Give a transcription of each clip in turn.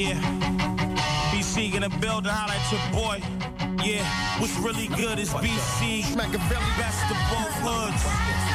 yeah. BC in the build a highlight, your boy. Yeah, what's really good is BC. Machiavelli, best of both hoods.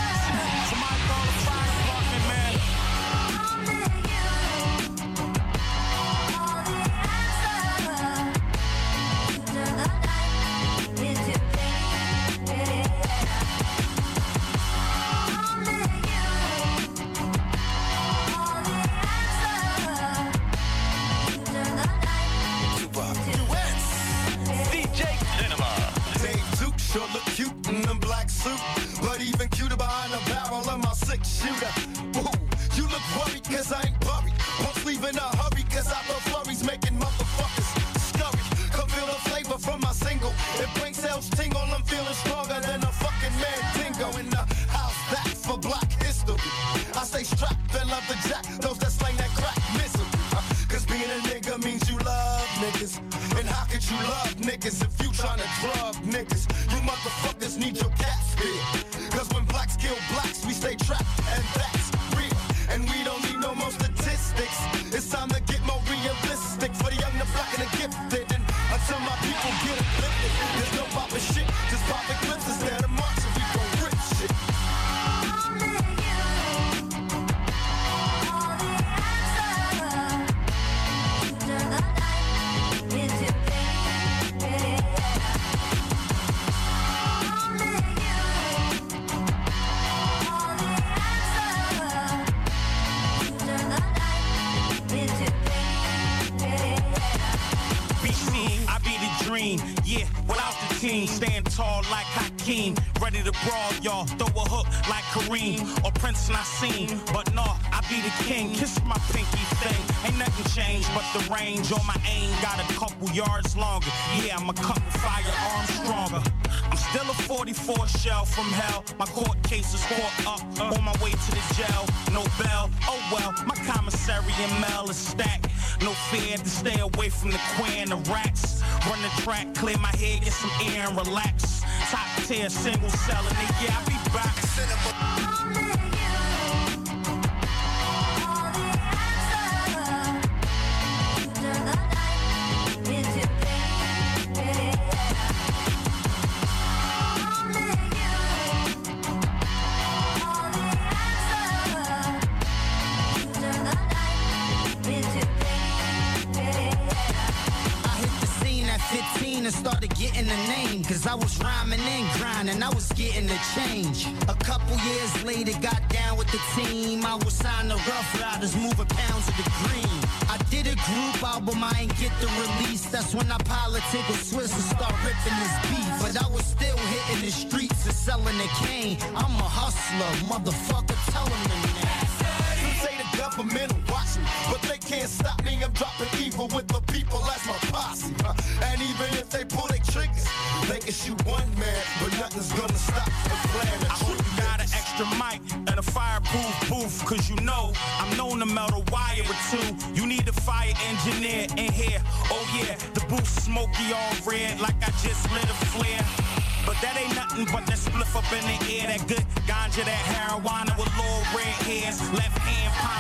salad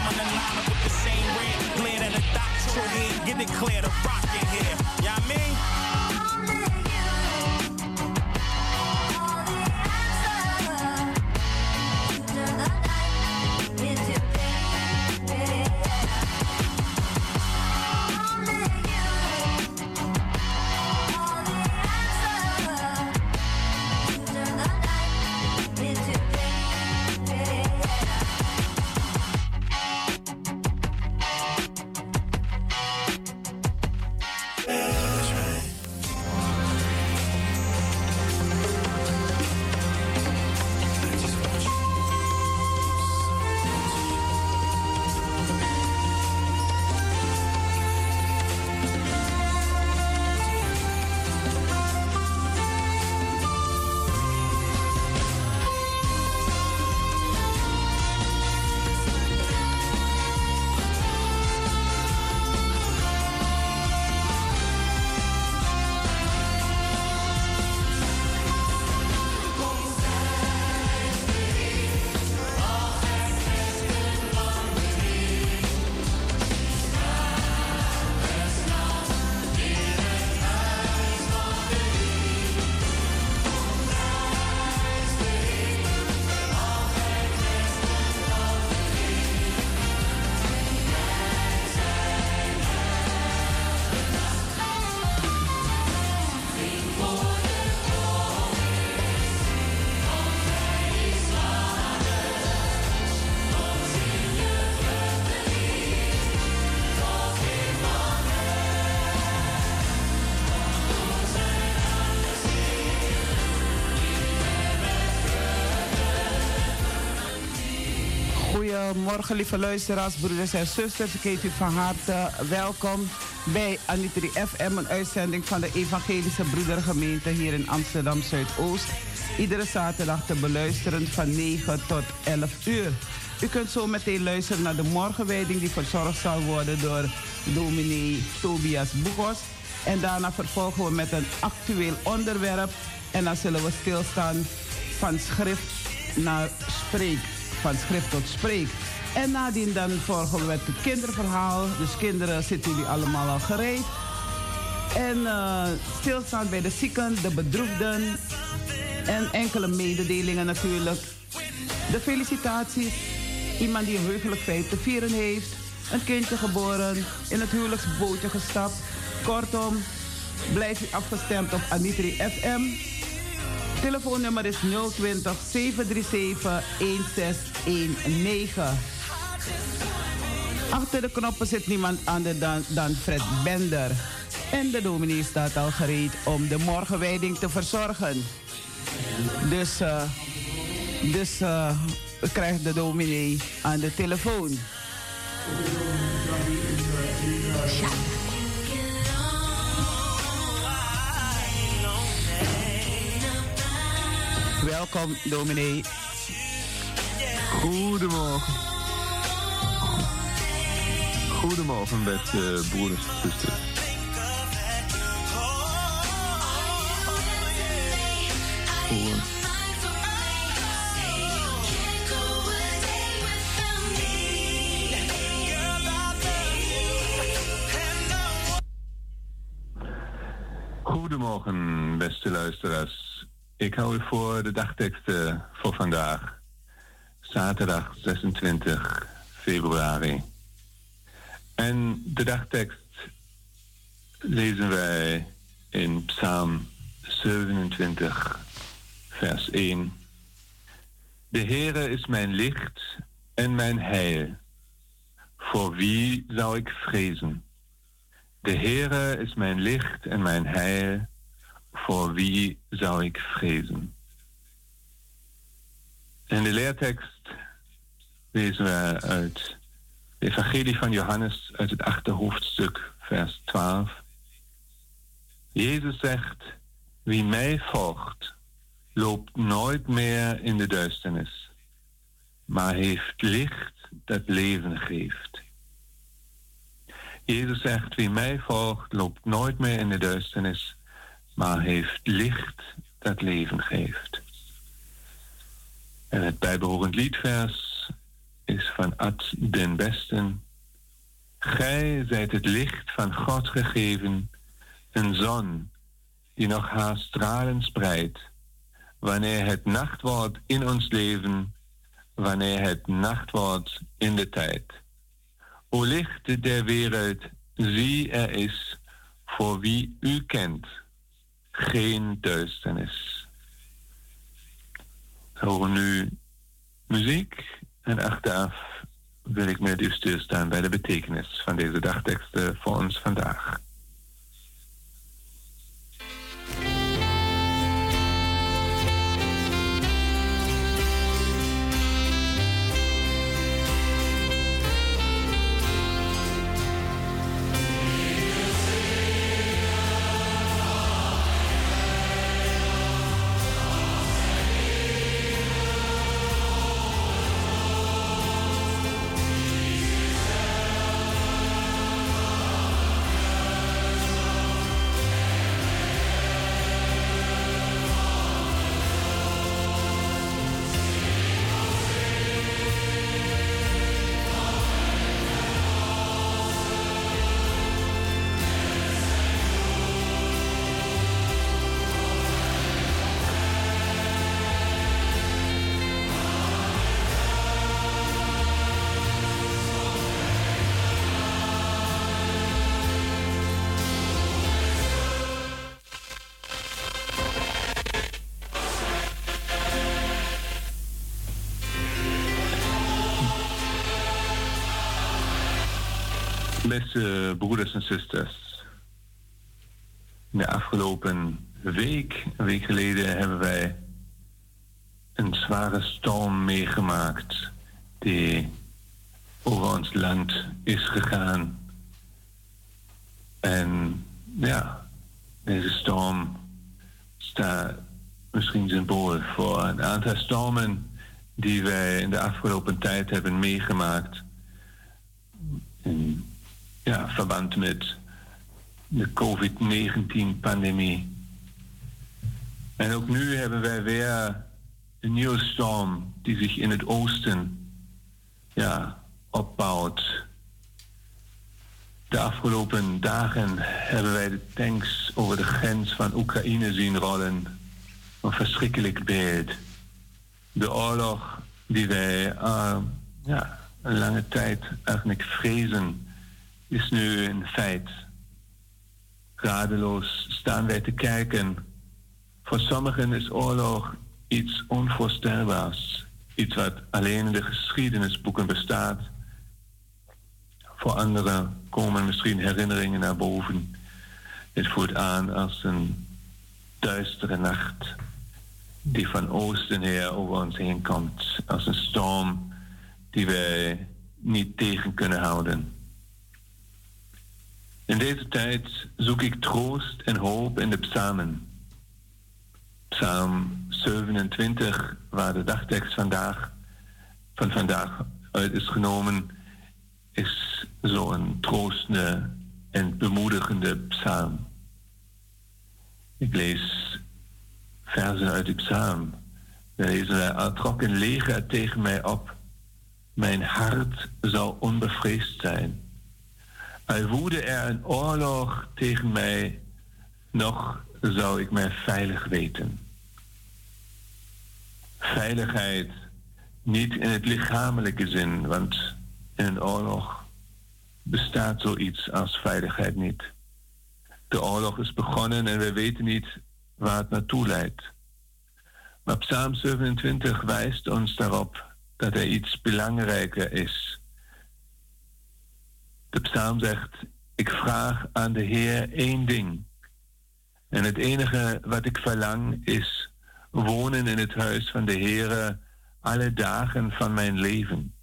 I'm in the lineup with the same rant. Glare at the doctor, get it clear, the rock in here. Y'all you know I mean? Goedemorgen, lieve luisteraars, broeders en zusters. Ik heet u van harte welkom bij Anitri FM, een uitzending van de Evangelische Broedergemeente hier in Amsterdam Zuidoost. Iedere zaterdag te beluisteren van 9 tot 11 uur. U kunt zo meteen luisteren naar de morgenwijding die verzorgd zal worden door dominee Tobias Boekos. En daarna vervolgen we met een actueel onderwerp. En dan zullen we stilstaan van schrift naar spreek. Van schrift tot spreek. En nadien dan volgen we het kinderverhaal. Dus kinderen zitten jullie allemaal al gereed. En uh, stilstaan bij de zieken, de bedroefden. En enkele mededelingen natuurlijk. De felicitaties. Iemand die een heugelijk feit te vieren heeft. Een kindje geboren. In het huwelijksbootje gestapt. Kortom, blijf u afgestemd op Anitri FM. Telefoonnummer is 020 737 1619. Achter de knoppen zit niemand anders dan, Fred Bender. En de dominee staat al gereed om de morgenwijding te verzorgen. Dus, uh, dus uh, krijgt de dominee aan de telefoon. Welkom, dominee. Goedemorgen. Goedemorgen, beste broeders en zusters. Goedemorgen, beste luisteraars. Ik hou u voor de dagteksten voor vandaag, zaterdag 26 februari. En de dagtekst lezen wij in Psalm 27, vers 1. De Heere is mijn licht en mijn heil. Voor wie zou ik vrezen? De Heere is mijn licht en mijn heil. Voor wie zou ik vrezen? In de leertekst lezen we uit de Evangelie van Johannes uit het achte hoofdstuk, vers 12. Jezus zegt: Wie mij volgt, loopt nooit meer in de duisternis, maar heeft licht dat leven geeft. Jezus zegt, wie mij volgt, loopt nooit meer in de duisternis, maar heeft licht dat leven geeft. En het bijbehorend liedvers is van Ad den Besten. Gij zijt het licht van God gegeven, een zon die nog haar stralen spreidt, wanneer het nacht wordt in ons leven, wanneer het nacht wordt in de tijd. O licht der wereld, zie er is voor wie u kent geen duisternis. Horen nu muziek en achteraf wil ik met u stilstaan bij de betekenis van deze dagteksten voor ons vandaag. Beste broeders en zusters. In de afgelopen week, een week geleden, hebben wij een zware storm meegemaakt. Die over ons land is gegaan. En ja, deze storm staat misschien symbool voor een aantal stormen die wij in de afgelopen tijd hebben meegemaakt. Ja, verband met de COVID-19-pandemie. En ook nu hebben wij weer een nieuwe storm die zich in het oosten ja, opbouwt. De afgelopen dagen hebben wij de tanks over de grens van Oekraïne zien rollen. Een verschrikkelijk beeld. De oorlog die wij uh, ja, een lange tijd eigenlijk vrezen, is nu een feit. Radeloos staan wij te kijken. Voor sommigen is oorlog iets onvoorstelbaars. Iets wat alleen in de geschiedenisboeken bestaat. Voor anderen komen misschien herinneringen naar boven. Het voelt aan als een duistere nacht die van oosten her over ons heen komt. Als een storm die wij niet tegen kunnen houden. In deze tijd zoek ik troost en hoop in de psalmen. Psalm 27, waar de dagtekst vandaag, van vandaag uit is genomen, is zo'n troostende en bemoedigende psalm. Ik lees versen uit die psalm. We lezen, er trok een leger tegen mij op. Mijn hart zou onbevreesd zijn. Al woedde er een oorlog tegen mij, nog zou ik mij veilig weten. Veiligheid niet in het lichamelijke zin, want in een oorlog bestaat zoiets als veiligheid niet. De oorlog is begonnen en we weten niet waar het naartoe leidt. Maar Psalm 27 wijst ons daarop dat er iets belangrijker is. De psalm zegt, ik vraag aan de Heer één ding. En het enige wat ik verlang is wonen in het huis van de Heere alle dagen van mijn leven.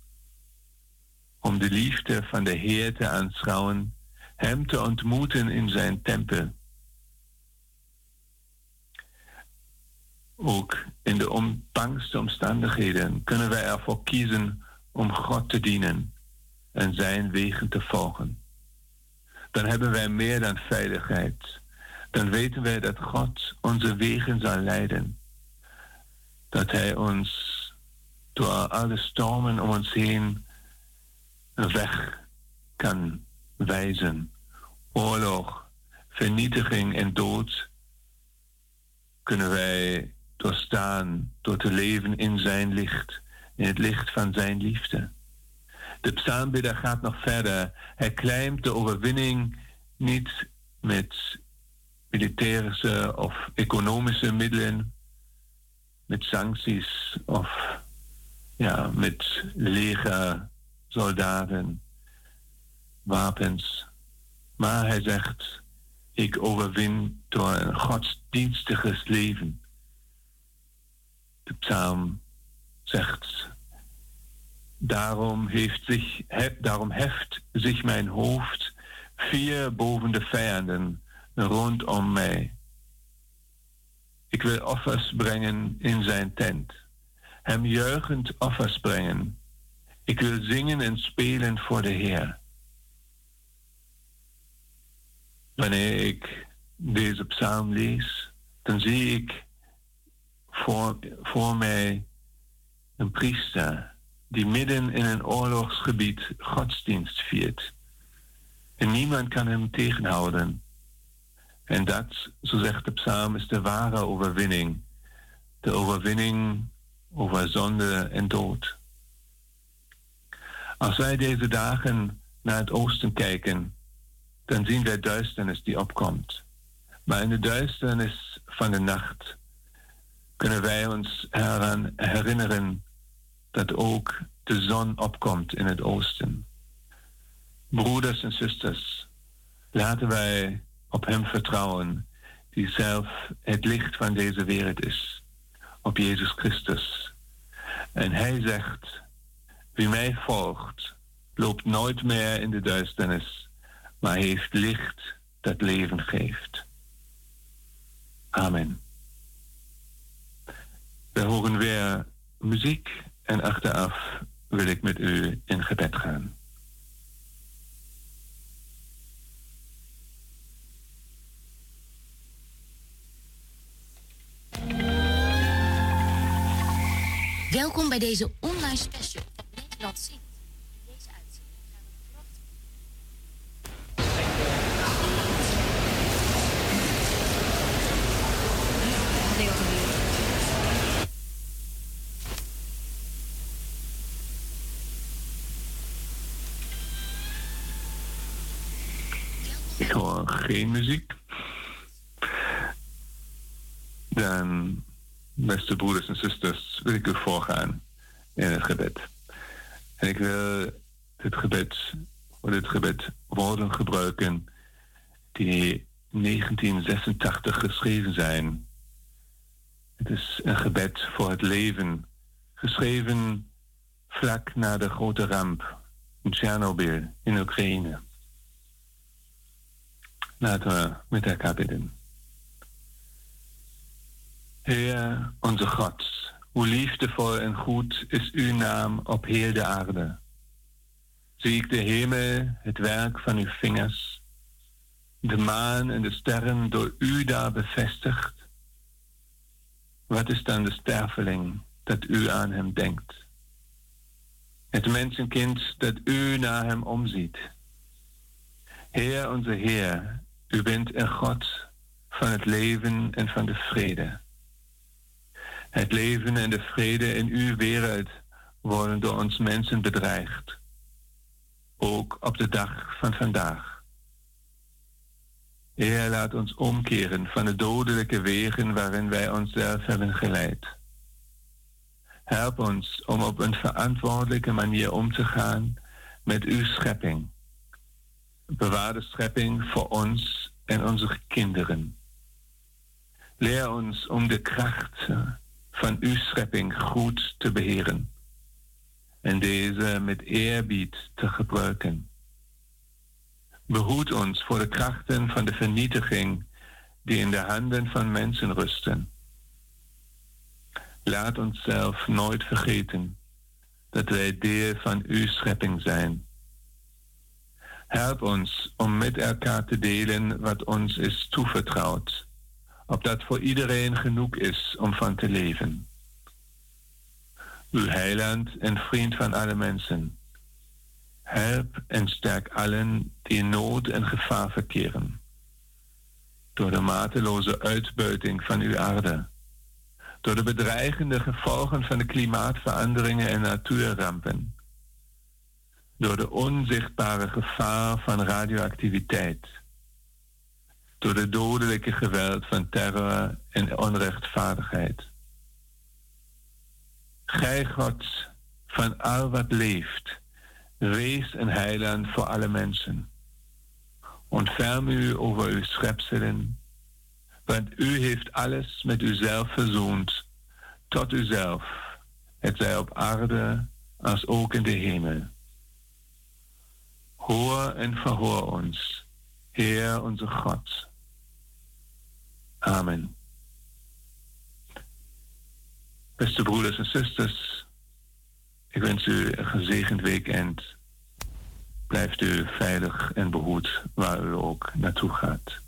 Om de liefde van de Heer te aanschouwen, Hem te ontmoeten in zijn tempel. Ook in de onbangste omstandigheden kunnen wij ervoor kiezen om God te dienen en zijn wegen te volgen. Dan hebben wij meer dan veiligheid. Dan weten wij dat God onze wegen zal leiden. Dat Hij ons door alle stormen om ons heen een weg kan wijzen. Oorlog, vernietiging en dood kunnen wij doorstaan door te leven in zijn licht, in het licht van zijn liefde. De psalmbidder gaat nog verder. Hij claimt de overwinning niet met militaire of economische middelen, met sancties of ja, met leger, soldaten, wapens. Maar hij zegt, ik overwin door een godsdienstiges leven. De psalm zegt, daarom, heeft zich, heft zich mijn hoofd vier boven de vijanden rondom mij. Ik wil offers brengen in zijn tent, hem juichend offers brengen. Ik wil zingen en spelen voor de Heer. Wanneer ik deze psalm lees, dan zie ik voor, voor mij een priester die midden in een oorlogsgebied godsdienst viert. En niemand kan hem tegenhouden. En dat, zo zegt de psalm, is de ware overwinning. De overwinning over zonde en dood. Als wij deze dagen naar het oosten kijken, dan zien wij duisternis die opkomt. Maar in de duisternis van de nacht kunnen wij ons eraan herinneren dat ook de zon opkomt in het oosten. Broeders en zusters, laten wij op Hem vertrouwen, die zelf het licht van deze wereld is, op Jezus Christus. En Hij zegt, wie mij volgt, loopt nooit meer in de duisternis, maar heeft licht dat leven geeft. Amen. We horen weer muziek en achteraf wil ik met u in gebed gaan. Welkom bij deze online special van Nederland Zingt. Deze uitzending gaan Ik hoor geen muziek. Dan beste broeders en zusters, wil ik u voorgaan in het gebed. En ik wil dit gebed, voor dit gebed woorden gebruiken die 1986 geschreven zijn. Het is een gebed voor het leven, geschreven vlak na de grote ramp in Tsjernobyl in Oekraïne. Laten we met elkaar bidden. Heer, onze God, hoe liefdevol en goed is uw naam op heel de aarde. Zie ik de hemel, het werk van uw vingers, de maan en de sterren door u daar bevestigd. Wat is dan de sterveling dat u aan hem denkt? Het mensenkind dat u naar hem omziet. Heer, onze Heer, u bent een God van het leven en van de vrede. Het leven en de vrede in uw wereld worden door ons mensen bedreigd. Ook op de dag van vandaag. Heer, laat ons omkeren van de dodelijke wegen waarin wij onszelf hebben geleid. Help ons om op een verantwoordelijke manier om te gaan met uw schepping. Bewaar de schepping voor ons en onze kinderen. Leer ons om de kracht van uw schepping goed te beheren en deze met eerbied te gebruiken. Behoed ons voor de krachten van de vernietiging die in de handen van mensen rusten. Laat ons zelf nooit vergeten dat wij deel van uw schepping zijn. Help ons om met elkaar te delen wat ons is toevertrouwd opdat voor iedereen genoeg is om van te leven. Uw heiland en vriend van alle mensen, help en sterk allen die in nood en gevaar verkeren. Door de mateloze uitbuiting van uw aarde, door de bedreigende gevolgen van de klimaatveranderingen en natuurrampen, door de onzichtbare gevaar van radioactiviteit door de dodelijke geweld van terror en onrechtvaardigheid. Gij God van al wat leeft, wees een heiland voor alle mensen. Ontferm u over uw schepselen, want u heeft alles met uzelf verzoend, tot uzelf, het zij op aarde als ook in de hemel. Hoor en verhoor ons, Heer onze God. Amen. Beste broeders en zusters, ik wens u een gezegend weekend. Blijft u veilig en behoed waar u ook naartoe gaat.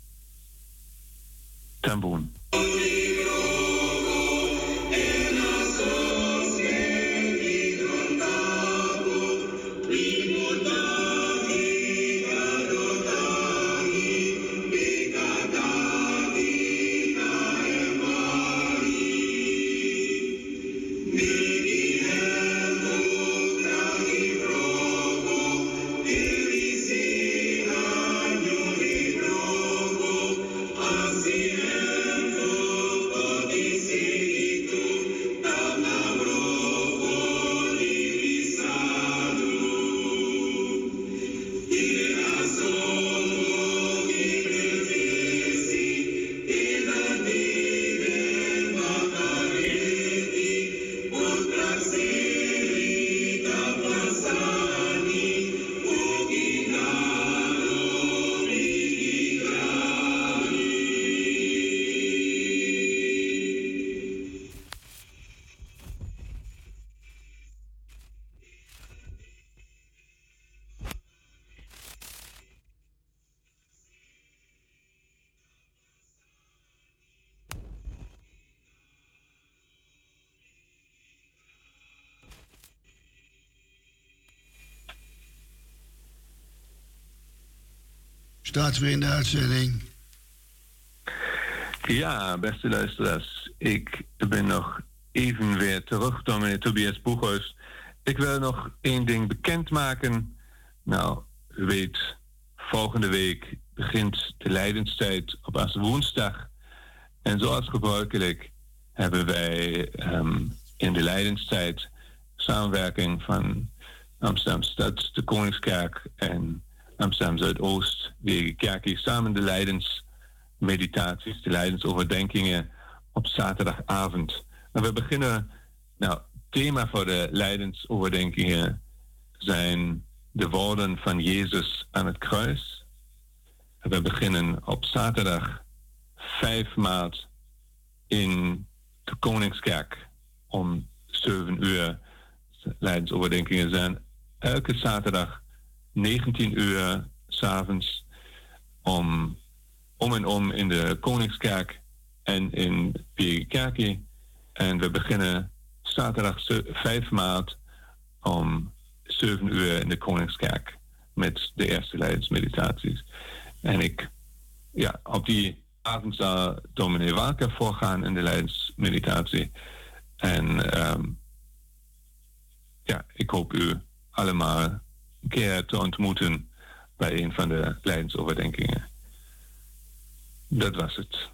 Tamboen. Staat weer in de uitzending. Ja, beste luisteraars. Ik ben nog even weer terug door meneer Tobias Boeghuis. Ik wil nog één ding bekendmaken. Nou, u weet, volgende week begint de lijdenstijd op als woensdag. En zoals gebruikelijk hebben wij um, in de lijdenstijd samenwerking van Amsterdam Stad, de Koningskerk en Amsterdam Zuidoost, die kerken samen de lijdensmeditaties, de lijdensoverdenkingen op zaterdagavond. En we beginnen, nou, thema voor de lijdensoverdenkingen zijn de woorden van Jezus aan het kruis. We beginnen op zaterdag 5 maart in de Koningskerk om 7 uur. Lijdensoverdenkingen zijn elke zaterdag 19 uur s'avonds om, om en om in de Koningskerk en in Kerkie. En we beginnen zaterdag 5 maart om 7 uur in de Koningskerk met de eerste leidsmeditaties. En ik, ja, op die avond zal dominee Walker voorgaan in de leidsmeditatie. En um, ja, ik hoop u allemaal keer te ontmoeten bij een van de leidensoverdenkingen. Dat was het.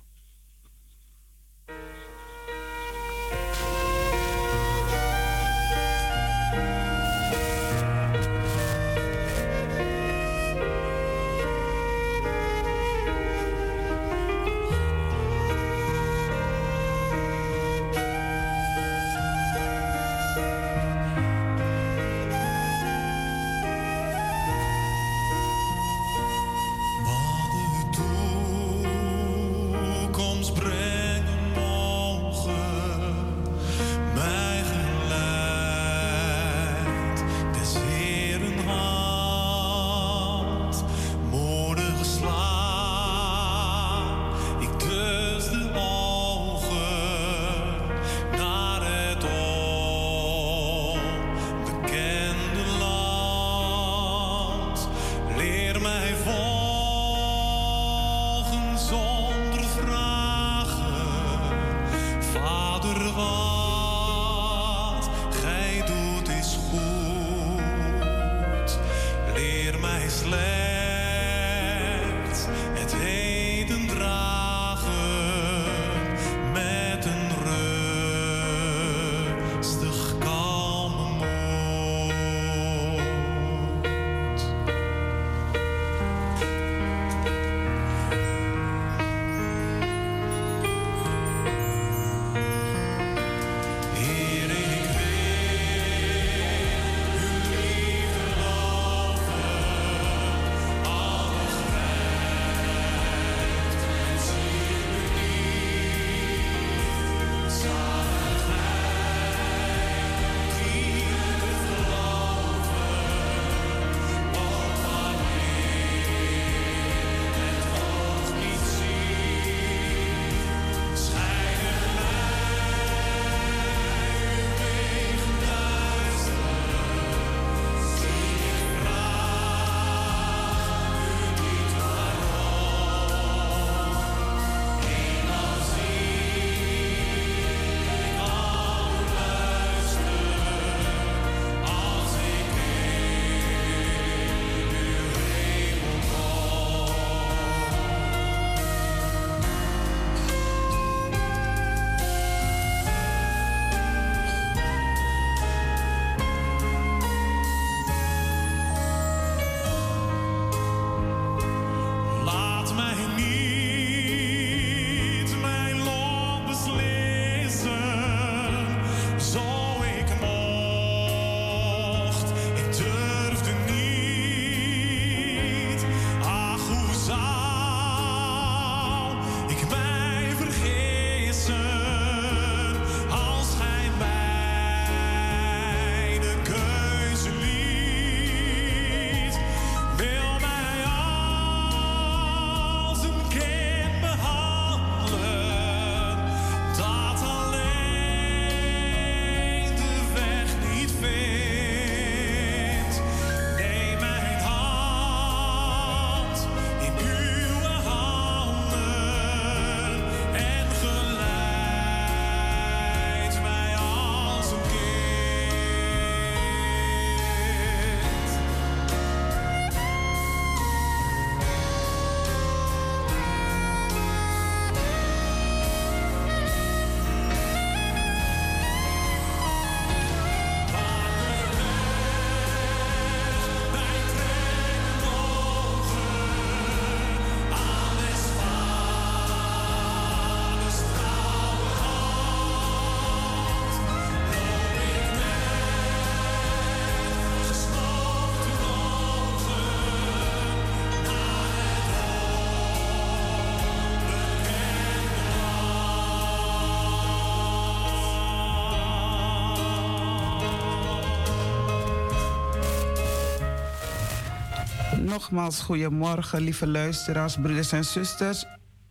Nogmaals, goedemorgen, lieve luisteraars, broeders en zusters.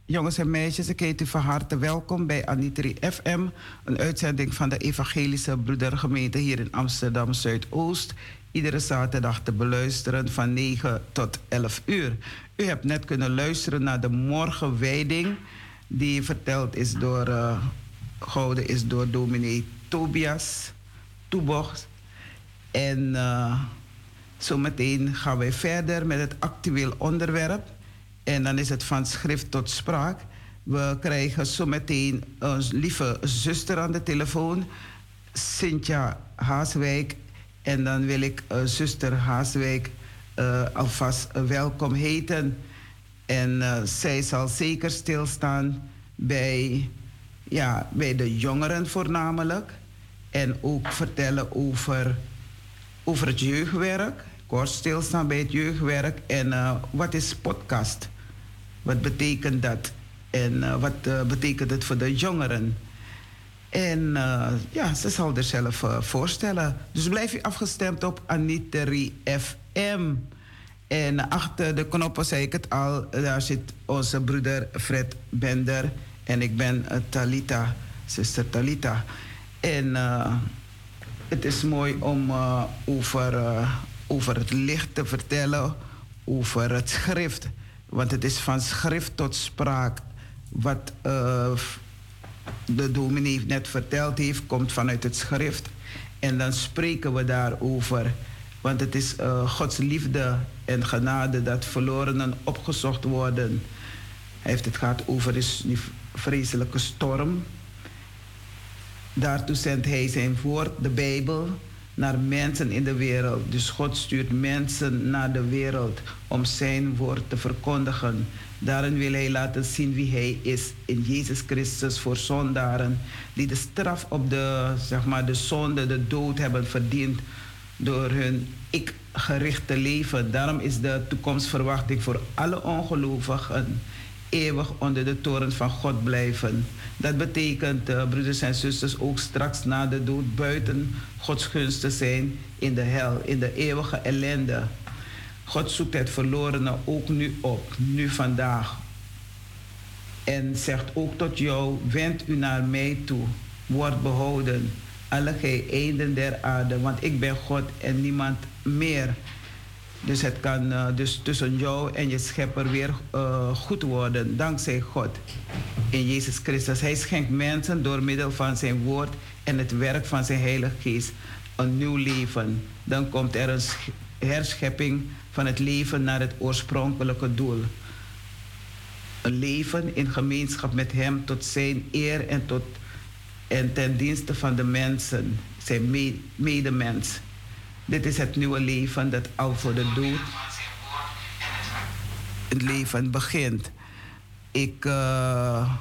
Jongens en meisjes, ik heet u van harte welkom bij Anitri FM, een uitzending van de Evangelische Broedergemeente hier in Amsterdam Zuidoost. Iedere zaterdag te beluisteren van 9 tot 11 uur. U hebt net kunnen luisteren naar de morgenwijding, die verteld is door, uh, gehouden is door dominee Tobias Toebocht. En uh, zometeen gaan wij verder met het actueel onderwerp. En dan is het van schrift tot spraak. We krijgen zometeen een lieve zuster aan de telefoon, Cynthia Haaswijk. En dan wil ik uh, zuster Haaswijk uh, alvast welkom heten. En uh, zij zal zeker stilstaan bij, ja, bij de jongeren voornamelijk. En ook vertellen over, over het jeugdwerk. Kort stilstaan bij het jeugdwerk. En wat is podcast? Wat betekent dat? En uh, wat uh, betekent het voor de jongeren? En ja, ze zal er zelf voorstellen. Dus blijf je afgestemd op Aniteri FM. En achter de knoppen zei ik het al, daar zit onze broeder Fred Bender. En ik ben Talita, zuster Talita. En het is mooi om over, over het licht te vertellen, over het schrift. Want het is van schrift tot spraak. Wat uh, de dominee net verteld heeft, komt vanuit het schrift. En dan spreken we daarover. Want het is uh, Gods liefde en genade dat verlorenen opgezocht worden. Hij heeft het gehad over die vreselijke storm. Daartoe zendt hij zijn woord, de Bijbel, naar mensen in de wereld. Dus God stuurt mensen naar de wereld om zijn woord te verkondigen. Daarin wil hij laten zien wie hij is in Jezus Christus voor zondaren die de straf op de, zeg maar, de zonde, de dood hebben verdiend door hun ik-gerichte leven. Daarom is de toekomstverwachting voor alle ongelovigen eeuwig onder de toren van God blijven. Dat betekent, uh, broeders en zusters, ook straks na de dood buiten Gods gunst te zijn in de hel, in de eeuwige ellende. God zoekt het verlorene ook nu op, nu vandaag. En zegt ook tot jou, wend u naar mij toe, word behouden, alle gij einden der aarde, want ik ben God en niemand meer. Dus het kan uh, dus tussen jou en je schepper weer uh, goed worden, dankzij God. In Jezus Christus. Hij schenkt mensen door middel van zijn woord en het werk van zijn Heilige Geest een nieuw leven. Dan komt er een herschepping van het leven naar het oorspronkelijke doel. Een leven in gemeenschap met Hem tot zijn eer en, tot, en ten dienste van de mensen, zijn medemens. Dit is het nieuwe leven dat al voor de dood het leven begint. Ik, uh,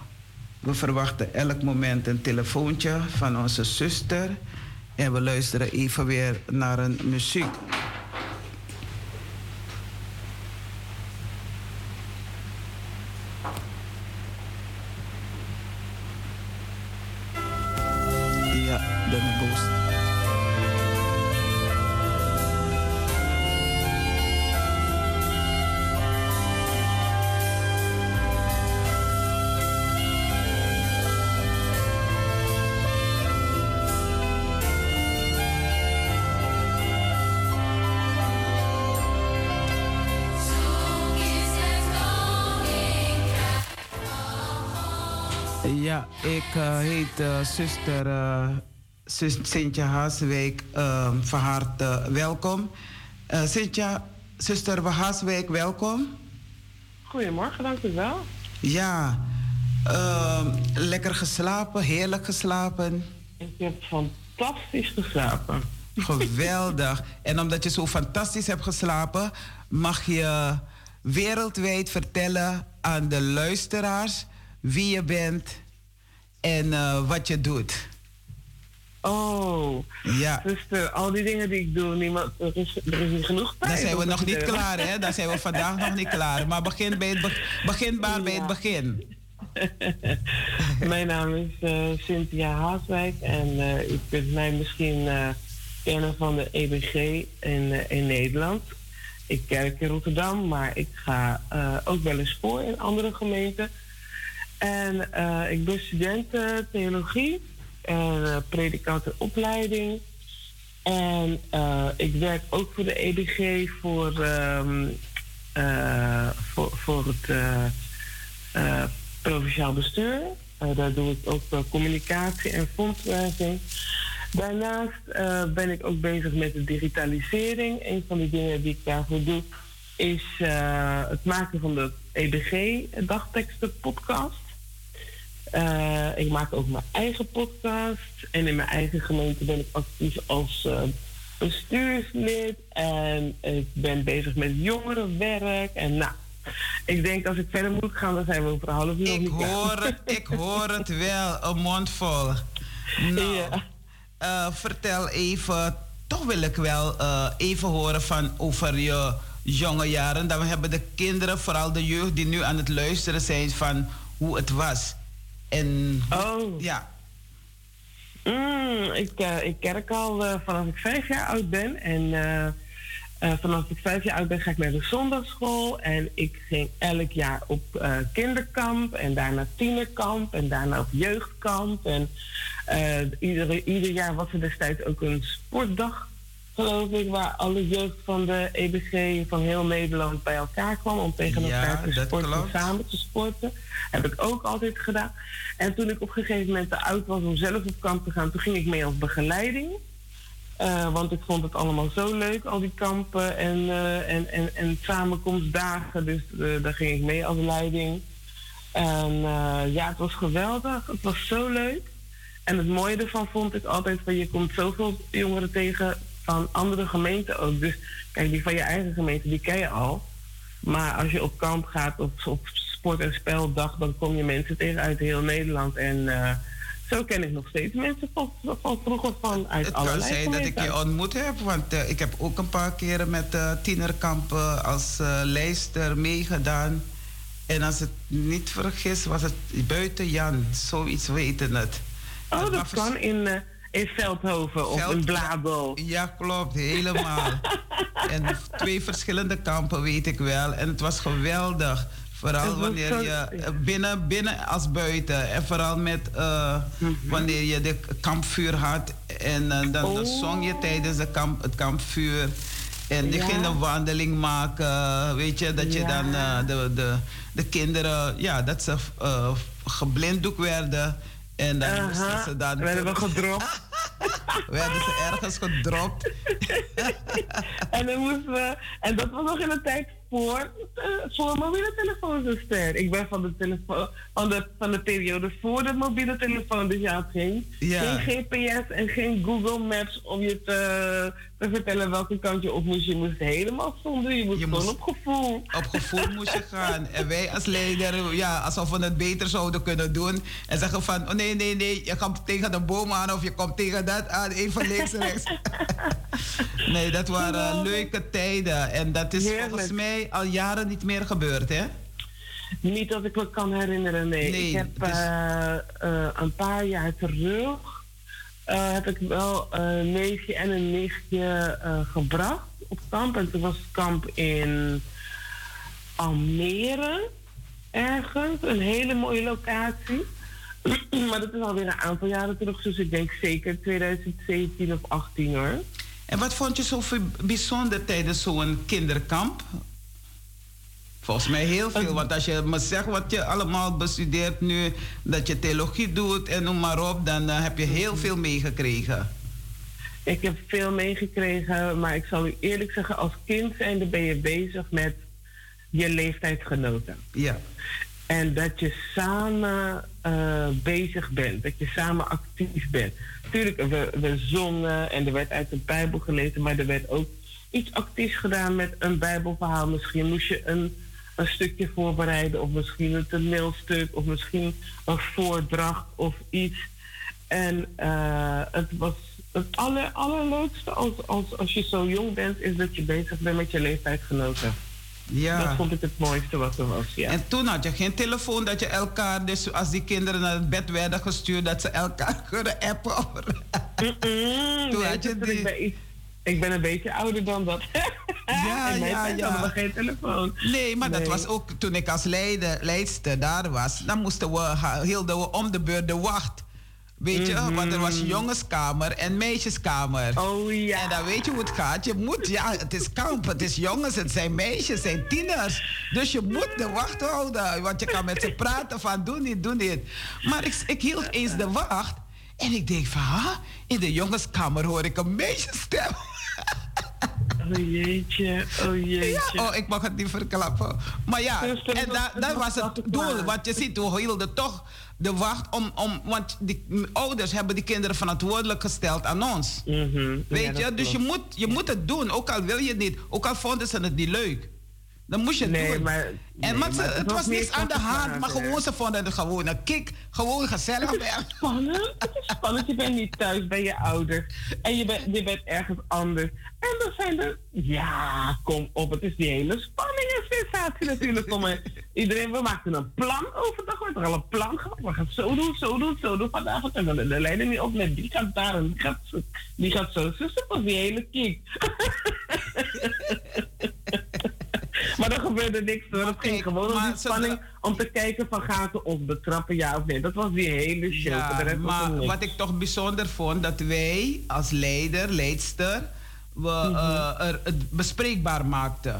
we verwachten elk moment een telefoontje van onze zuster. En we luisteren even weer naar een muziek. Uh, zuster uh, Sintje Haaswijk ehm, van harte welkom. Sintje, zuster Haaswijk, welkom. Goedemorgen, dank u wel. Ja, ehm, lekker geslapen, heerlijk geslapen. Ik heb fantastisch geslapen. Geweldig. en omdat je zo fantastisch hebt geslapen, mag je wereldwijd vertellen aan de luisteraars wie je bent en uh, wat je doet. Oh, ja. Dus al die dingen die ik doe, niemand, er, is, er is niet genoeg tijd. Dan zijn we nog niet klaar, hè? Dan zijn we vandaag nog niet klaar. Maar begin, bij het be begin maar ja. bij het begin. Mijn naam is uh, Cynthia Haaswijk en uh, u kunt mij misschien kennen van de EBG in, in Nederland. ik kerk in Rotterdam, maar ik ga ook wel eens voor in andere gemeenten. En ik ben student theologie en predikantenopleiding. En ik werk ook voor de EBG voor, ehm, voor, voor het provinciaal bestuur. daar doe ik ook communicatie en fondswerving. Daarnaast uh, ben ik ook bezig met de digitalisering. Een van die dingen die ik daarvoor doe is uh, het maken van de EBG dagteksten podcast. Uh, ik maak ook mijn eigen podcast en in mijn eigen gemeente ben ik actief als bestuurslid en ik ben bezig met jongerenwerk en nou. Ik denk als ik verder moet gaan, dan zijn we over een half uur. Ik hoor, het, ik hoor het wel, een mond vol. Nou. Ja. Uh, vertel even, toch wil ik wel uh, even horen van over je jonge jaren. Dan hebben de kinderen, vooral de jeugd die nu aan het luisteren zijn, van hoe het was. En oh. ja. Mm, ik, uh, ik kerk al vanaf ik vijf jaar oud ben. En uh, vanaf ik vijf jaar oud ben, ga ik naar de zondagschool. En ik ging elk jaar op kinderkamp en daarna tienerkamp en daarna op jeugdkamp. En uh, ieder, ieder jaar was er destijds ook een sportdag, geloof ik, waar alle jeugd van de EBG van heel Nederland bij elkaar kwam om tegen elkaar te sporten, samen te sporten. Heb ik ook altijd gedaan. En toen ik op een gegeven moment te oud was om zelf op kamp te gaan, toen ging ik mee als begeleiding. Uh, want ik vond het allemaal zo leuk, al die kampen en, uh, en, en, en samenkomstdagen. Dus uh, daar ging ik mee als leiding. En ja, het was geweldig. Het was zo leuk. En het mooie ervan vond ik altijd van je komt zoveel jongeren tegen van andere gemeenten ook. Dus kijk, die van je eigen gemeente, die ken je al. Maar als je op kamp gaat of op sport- en speldag, dan kom je mensen tegen uit heel Nederland. En zo ken ik nog steeds mensen van, van vroeger van uit het allerlei Het kan zijn dat ik je ontmoet heb, want uh, ik heb ook een paar keren met uh, tienerkampen als lijster meegedaan. En als het niet vergis, was het buiten Jan, zoiets weten het. Oh, dat, dat kan in, in Veldhoven of in Blado. Ja, klopt, helemaal. en twee verschillende kampen weet ik wel. En het was geweldig. Vooral wanneer je eh, binnen, binnen als buiten. En vooral met uh, wanneer je de kampvuur had. En uh, dan, oh. zong je tijdens de kamp, het kampvuur. En die ja. ging een wandeling maken. Weet je, dat je dan uh, de, de, de kinderen, ja, dat ze geblinddoek werden. En dan moesten ze dan. Werden we gedropt. werden ze ergens gedropt. en dan moesten we. En dat was nog in de tijd voor, uh, voor mobiele telefoonzuster. Ik ben van de, telefoon, van, de, van de periode voor de mobiele telefoon. Dus ja, geen, geen GPS en geen Google Maps om je te, te vertellen welke kant je op moest. Je moest helemaal zonder. Je moest gewoon op gevoel. Op gevoel moest je gaan. En wij als leider, ja, alsof we het beter zouden kunnen doen. En zeggen van, oh nee, nee, nee, je komt tegen de boom aan of je komt tegen dat aan. Even links, rechts. nee, dat waren leuke tijden. En dat is volgens mij al jaren niet meer gebeurd, hè? Niet dat ik me kan herinneren, nee. ik heb uh, uh, een paar jaar terug... Uh, heb ik wel een neefje en een nichtje gebracht op kamp. En toen was het kamp in Almere, ergens. Een hele mooie locatie. maar dat is alweer een aantal jaren terug. Dus ik denk zeker 2017 of 18 hoor. En wat vond je zo bijzonder tijdens zo'n kinderkamp? Volgens mij heel veel. Want als je me zegt wat je allemaal bestudeert nu, dat je theologie doet en noem maar op, dan uh, heb je heel veel meegekregen. Ik heb veel meegekregen, maar ik zal u eerlijk zeggen, als kind zijnde ben je bezig met je leeftijdsgenoten. Ja. En dat je samen uh, bezig bent, dat je samen actief bent. Tuurlijk, we, we zongen en er werd uit de Bijbel gelezen, maar er werd ook iets actiefs gedaan met een Bijbelverhaal. Misschien moest je een een stukje voorbereiden, of misschien een toneelstuk, of misschien een voordracht of iets. En uh, het was het aller, allerleukste als, als, als je zo jong bent, is dat je bezig bent met je leeftijdsgenoten. Ja. Dat vond ik het mooiste wat er was, ja. En toen had je geen telefoon dat je elkaar, dus als die kinderen naar het bed werden gestuurd, dat ze elkaar kunnen appen. Mm -mm, toen had je die... Ik ben een beetje ouder dan dat. Ja, mijn ja, ja. hadden we geen telefoon. Nee, maar dat was ook toen ik als leider, leidster daar was. Dan moesten we, hielden we om de beurt de wacht. Weet je, want er was jongenskamer en meisjeskamer. Oh ja. En dan weet je hoe het gaat. Je moet, ja, het is kamp, het is jongens, het zijn meisjes, het zijn tieners. Dus je moet de wacht houden. Want je kan met ze praten van doe niet, doe niet. Maar ik, ik hield eens de wacht. En ik denk van, ha, in de jongenskamer hoor ik een meisjesstem. Oh jeetje, oh jeetje. Ja, oh, ik mag het niet verklappen. Maar ja, en da- dat was het doel. Want je ziet, we hielden toch de wacht om... om want die ouders hebben die kinderen verantwoordelijk gesteld aan ons. Mhm. Weet Ja, je? Dus je moet, je moet het doen, ook al wil je het niet. Ook al vonden ze het niet leuk. Dan moest je het Nee, doen. maar- en nee, maar ze- maar het was niks aan de hand, maar hè? gewoon ze vonden het gewoon een kick. Gewoon gezellig. Het is spannend. Het is spannend. Je bent niet thuis bij je ouders. En je bent, je bent ergens anders. En dan zijn er... Ja, kom op. Het is die hele spanning en sensatie natuurlijk. Kom. Iedereen, we maakten een plan overdag. We hebben er al een plan gemaakt. We gaan het zo doen, zo doen, zo doen vanavond. En dan de, leider niet op met die gaat daar en die gaat zo. Die gaat zo. Dus dat was die hele kick. Maar er gebeurde niks hoor. Het ging gewoon om die zodra- spanning om te kijken van gaat ze ons betrappen ja of nee. Dat was die hele show. Ja, maar wat ik toch bijzonder vond, dat wij als leider, leidster, we Mhm. eh, er het bespreekbaar maakten.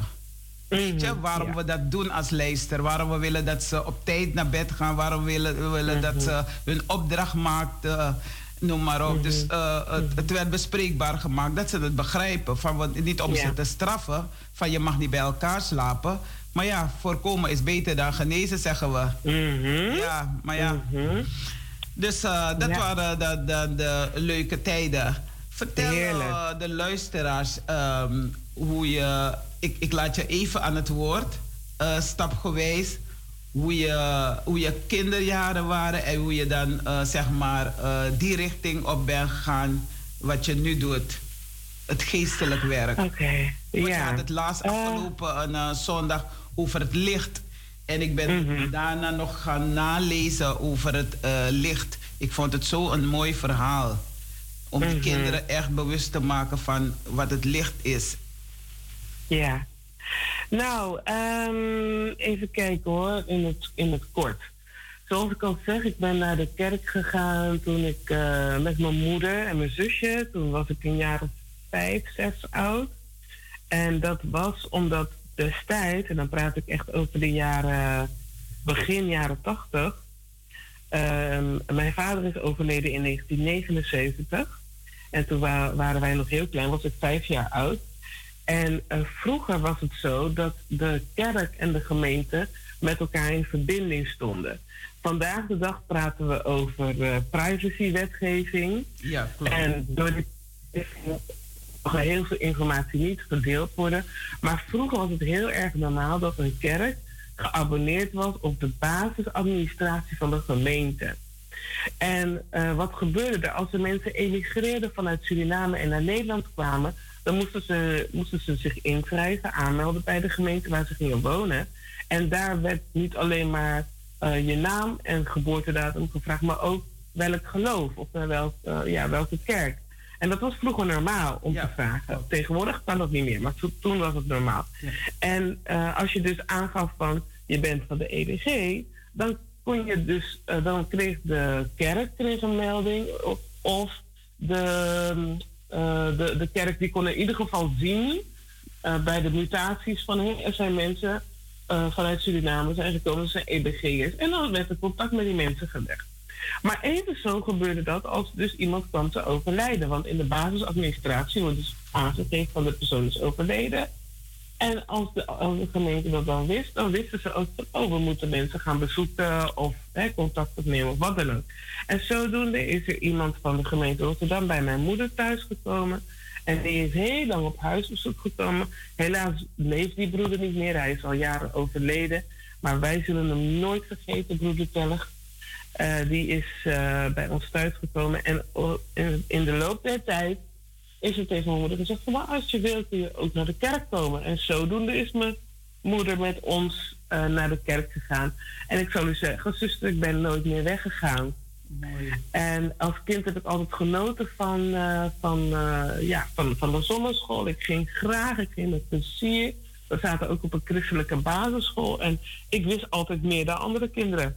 Weet je, waarom ja. we dat doen als leidster? Waarom we willen dat ze op tijd naar bed gaan? Waarom we willen, we willen dat Mhm. ze hun opdracht maakten? Noem maar op. Dus eh, het, het werd bespreekbaar gemaakt dat ze het begrijpen. Van, wat- niet om Ja. ze te straffen, van je mag niet bij elkaar slapen. Maar ja, voorkomen is beter dan genezen, zeggen we. Mhm. Ja, maar ja. Mhm. Dus eh, dat Ja. waren de, de, de leuke tijden. Vertel eh, de luisteraars ehm, hoe je... Ik, ik laat je even aan het woord, stapgewijs. Hoe je, hoe je kinderjaren waren en hoe je dan eh, zeg maar eh, die richting op bent gegaan wat je nu doet. Het geestelijk werk. Oké, je ja. had het laatst Eh, afgelopen een, zondag over het licht. En ik ben Mhm. daarna nog gaan nalezen over het licht. Ik vond het zo een mooi verhaal. Om die Mhm. kinderen echt bewust te maken van wat het licht is. Ja. Nou, ehm, even kijken hoor, in het, in het kort. Zoals ik al zeg, ik ben naar de kerk gegaan toen ik eh, met mijn moeder en mijn zusje, toen was ik een jaar of vijf, zes oud. En dat was omdat destijds, en dan praat ik echt over de jaren, begin jaren tachtig. ehm, mijn vader is overleden in 1979. En toen wa- waren wij nog heel klein, was ik vijf jaar oud. En eh, vroeger was het zo dat de kerk en de gemeente met elkaar in verbinding stonden. Vandaag de dag praten we over eh, privacywetgeving. Ja, klopt. En door die mag heel veel informatie niet gedeeld worden. Maar vroeger was het heel erg normaal dat een kerk geabonneerd was op de basisadministratie van de gemeente. En eh, wat gebeurde er? Als de mensen emigreerden vanuit Suriname en naar Nederland kwamen, dan moesten ze, moesten ze zich inschrijven, aanmelden bij de gemeente waar ze gingen wonen. En daar werd niet alleen maar eh, je naam en geboortedatum gevraagd, maar ook welk geloof of naar welk, eh, ja, welke kerk. En dat was vroeger normaal om Ja, te vragen. Tegenwoordig kan dat niet meer, maar to- toen was het normaal. Ja. En eh, als je dus aangaf van je bent van de EDG, dan kon je dus, eh, dan kreeg de kerk kreeg een melding of, of de, eh, de, de kerk die kon in ieder geval zien eh, bij de mutaties van er zijn mensen eh, vanuit Suriname zijn gekomen, zijn EBG'ers. En dan werd er contact met die mensen gelegd. Maar even zo gebeurde dat als dus iemand kwam te overlijden. Want in de basisadministratie wordt dus aangegeven van de persoon is overleden. En als de, gemeente dat dan wist, dan wisten ze ook van, oh, we moeten mensen gaan bezoeken of hè, contact opnemen of wat dan ook. En zodoende is er iemand van de gemeente Rotterdam bij mijn moeder thuis gekomen. En die is heel lang op huisbezoek gekomen. Helaas leeft die broeder niet meer, hij is al jaren overleden. Maar wij zullen hem nooit vergeten, broeder Tellig. Eh, die is eh, bij ons thuisgekomen. En o- in, in de loop der tijd is er tegen mijn moeder gezegd: van, als je wilt kun je ook naar de kerk komen. En zodoende is mijn moeder met ons eh, naar de kerk gegaan. En ik zal u zeggen, zuster, ik ben nooit meer weggegaan. Mooi. En als kind heb ik altijd genoten van, uh, van, uh, ja, van, van de zonneschool. Ik ging graag, ik ging met plezier. We zaten ook op een christelijke basisschool. En ik wist altijd meer dan andere kinderen.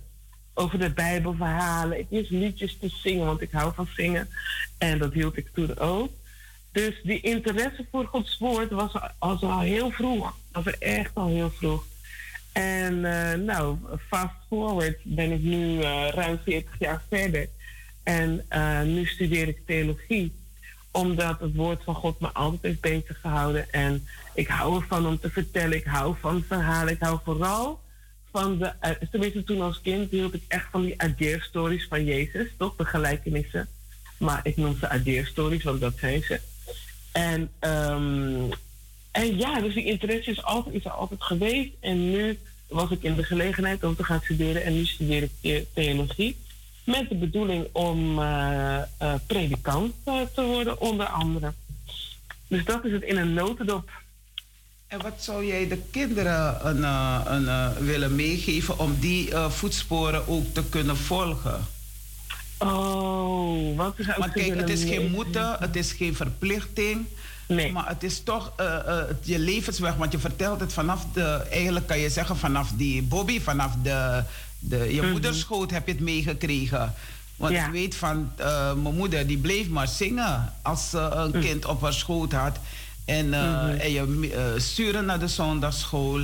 Over de Bijbelverhalen. Ik wist liedjes te zingen, want ik hou van zingen. En dat hield ik toen ook. Dus die interesse voor Gods woord was al, heel vroeg. Was er echt al heel vroeg. En uh, nou, fast forward ben ik nu uh, ruim 40 jaar verder. En uh, nu studeer ik theologie. Omdat het woord van God me altijd heeft bezig gehouden. En ik hou ervan om te vertellen. Ik hou van verhalen. Ik hou vooral van de... tenminste, toen als kind hield ik echt van die adeerstories van Jezus. Toch? De gelijkenissen. Maar ik noem ze adeerstories, want dat zijn ze. En, um, en ja, dus die interesse is, altijd, is er altijd geweest. En nu was ik in de gelegenheid om te gaan studeren. En nu studeer ik theologie. Met de bedoeling om uh, uh, predikant te worden, onder andere. Dus dat is het in een notendop. En wat zou jij de kinderen een, een, willen meegeven om die voetsporen ook te kunnen volgen? Oh, wat is Maar kijk, het is geen moeten, het is geen verplichting. Nee. Maar het is toch uh, uh, je levensweg, want je vertelt het vanaf de, eigenlijk kan je zeggen vanaf die Bobby, vanaf de, de, je mm -hmm. moederschoot heb je het meegekregen. Want ja. ik weet van uh, mijn moeder, die bleef maar zingen als ze een mm. kind op haar schoot had. En, mm -hmm. en je sturen naar de zondagschool.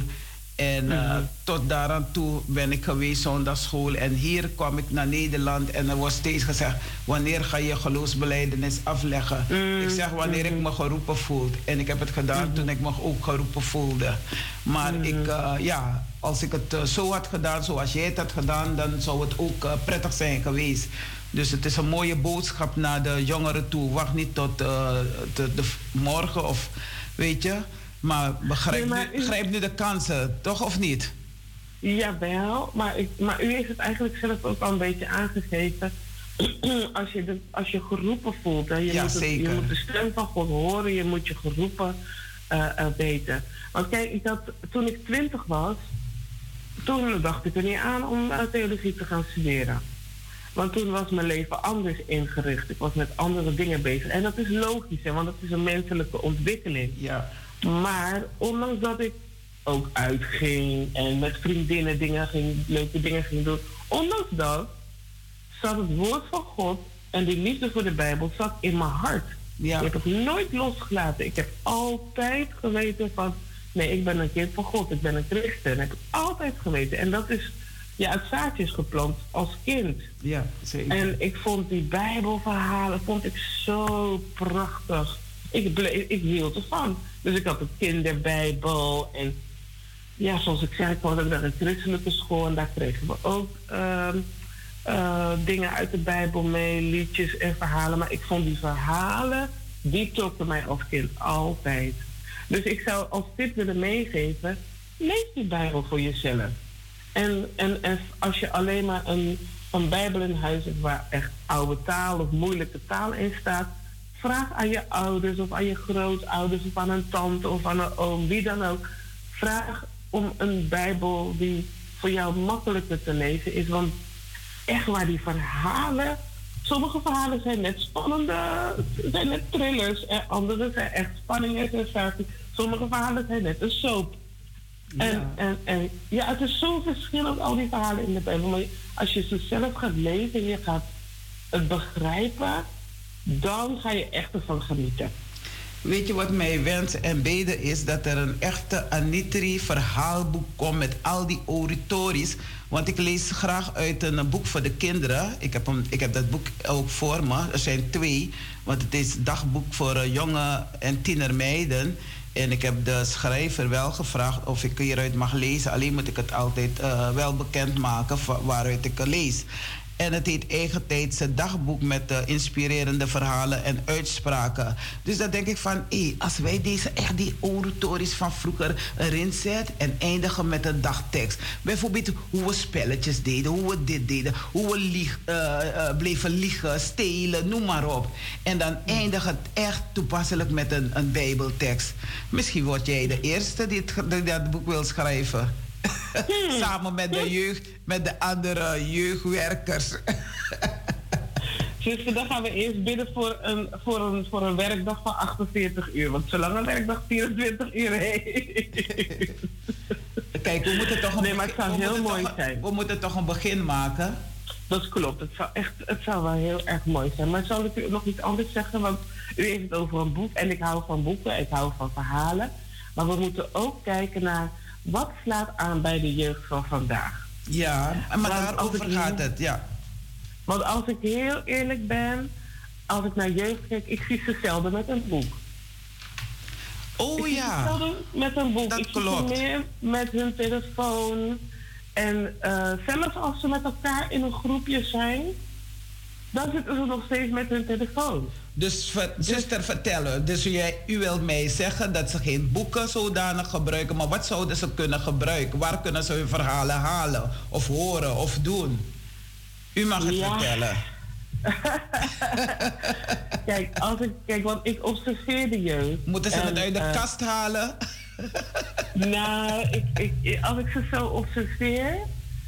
En uh, mm -hmm. tot daaraan toe ben ik geweest zondagschool. En hier kwam ik naar Nederland en er wordt steeds gezegd... wanneer ga je geloofsbeleidenis afleggen? Mm -hmm. Ik zeg wanneer ik me geroepen voel. En ik heb het gedaan mm -hmm. toen ik me ook geroepen voelde. Maar ik, uh, ja, als ik het uh, zo had gedaan zoals jij het had gedaan... dan zou het ook prettig zijn geweest. Dus het is een mooie boodschap naar de jongeren toe. Wacht niet tot de, de morgen of weet je... Maar begrijp, nee, maar u... nu, begrijp nu de kansen, toch of niet? Jawel, maar, ik, maar u heeft het eigenlijk zelf ook al een beetje aangegeven. als, je de, als je geroepen voelt, hè, je, ja, moet het, je moet de stem van God horen, je moet je geroepen uh, uh, weten. Want kijk, ik had, toen ik twintig was, toen dacht ik er niet aan om uh, theologie te gaan studeren. Want toen was mijn leven anders ingericht. Ik was met andere dingen bezig. En dat is logisch, hè, want dat is een menselijke ontwikkeling. Ja. Maar ondanks dat ik ook uitging en met vriendinnen dingen ging, leuke dingen ging doen, ondanks dat zat het woord van God en die liefde voor de Bijbel zat in mijn hart. Ja. Ik heb het nooit losgelaten. Ik heb altijd geweten van, nee, ik ben een kind van God, ik ben een christen. Dat heb ik altijd geweten. En dat is, ja, het zaadje is geplant als kind. Ja, zeker. En ik vond die Bijbelverhalen vond ik zo prachtig. Ik, bleef, ik hield ervan. Dus ik had een kinderbijbel. En ja, zoals ik zei, ik kwam naar een christelijke school. En daar kregen we ook uh, uh, dingen uit de Bijbel mee, liedjes en verhalen. Maar ik vond die verhalen, die trokken mij als kind altijd. Dus ik zou als tip willen meegeven, lees die Bijbel voor jezelf. En, en, en als je alleen maar een, een Bijbel in huis hebt waar echt oude taal of moeilijke taal in staat, Vraag aan je ouders of aan je grootouders of aan een tante of aan een oom, wie dan ook. Vraag om een Bijbel die voor jou makkelijker te lezen is. Want echt waar die verhalen. Sommige verhalen zijn net spannende, zijn net thrillers. En andere zijn echt spanning en sensatie. Sommige verhalen zijn net een soap. Ja. En, en, en ja, het is zo verschillend, al die verhalen in de Bijbel. Maar als je ze zelf gaat lezen en je gaat het begrijpen, dan ga je echt ervan genieten. Weet je wat mijn wens en beden is? Dat er een echte Anitri verhaalboek komt met al die oratories. Want ik lees graag uit een boek voor de kinderen. Ik heb, een, ik heb dat boek ook voor me. Er zijn twee. Want het is dagboek voor jonge en tienermeiden. En ik heb de schrijver wel gevraagd of ik hieruit mag lezen. Alleen moet ik het altijd uh, wel bekendmaken waaruit ik lees. En het heet Eigen Tijdse Dagboek met uh, inspirerende verhalen en uitspraken. Dus dan denk ik van, hé, als wij deze echt die oratories van vroeger erin zetten en eindigen met een dagtekst. Bijvoorbeeld hoe we spelletjes deden, hoe we dit deden, hoe we lieg, uh, uh, bleven liegen, stelen, noem maar op. En dan eindigen het echt toepasselijk met een, een bijbeltekst. Misschien word jij de eerste die dat boek wil schrijven. Samen met de jeugd, met de andere jeugdwerkers. Dus dan gaan we eerst bidden voor een, voor, een, voor een werkdag van 48 uur. Want zolang een werkdag 24 uur heeft. Kijk, we moeten toch een, nee, maar het zou heel mooi toch, zijn. We moeten toch een begin maken. Dat klopt. Het zou, echt, het zou wel heel erg mooi zijn. Maar zal ik u nog iets anders zeggen? Want u heeft het over een boek. En ik hou van boeken. Ik hou van verhalen. Maar we moeten ook kijken naar wat slaat aan bij de jeugd van vandaag. Ja, maar daarover gaat het, ja. Want als ik heel eerlijk ben, als ik naar jeugd kijk, ik zie ze zelden met een boek. Oh ik ja. Zie met een boek. Dat ik klopt. zie meer met hun telefoon. En uh, zelfs als ze met elkaar in een groepje zijn, dan zitten ze nog steeds met hun telefoon. Dus, ver, zuster, vertellen. Dus jij, u wilt mij zeggen dat ze geen boeken zodanig gebruiken, maar wat zouden ze kunnen gebruiken? Waar kunnen ze hun verhalen halen, of horen, of doen? U mag het Ja. vertellen. kijk, als ik, kijk, want ik observeer de jeugd. Moeten ze En, het uit de eh, kast halen? Nou, ik, ik, als ik ze zo observeer,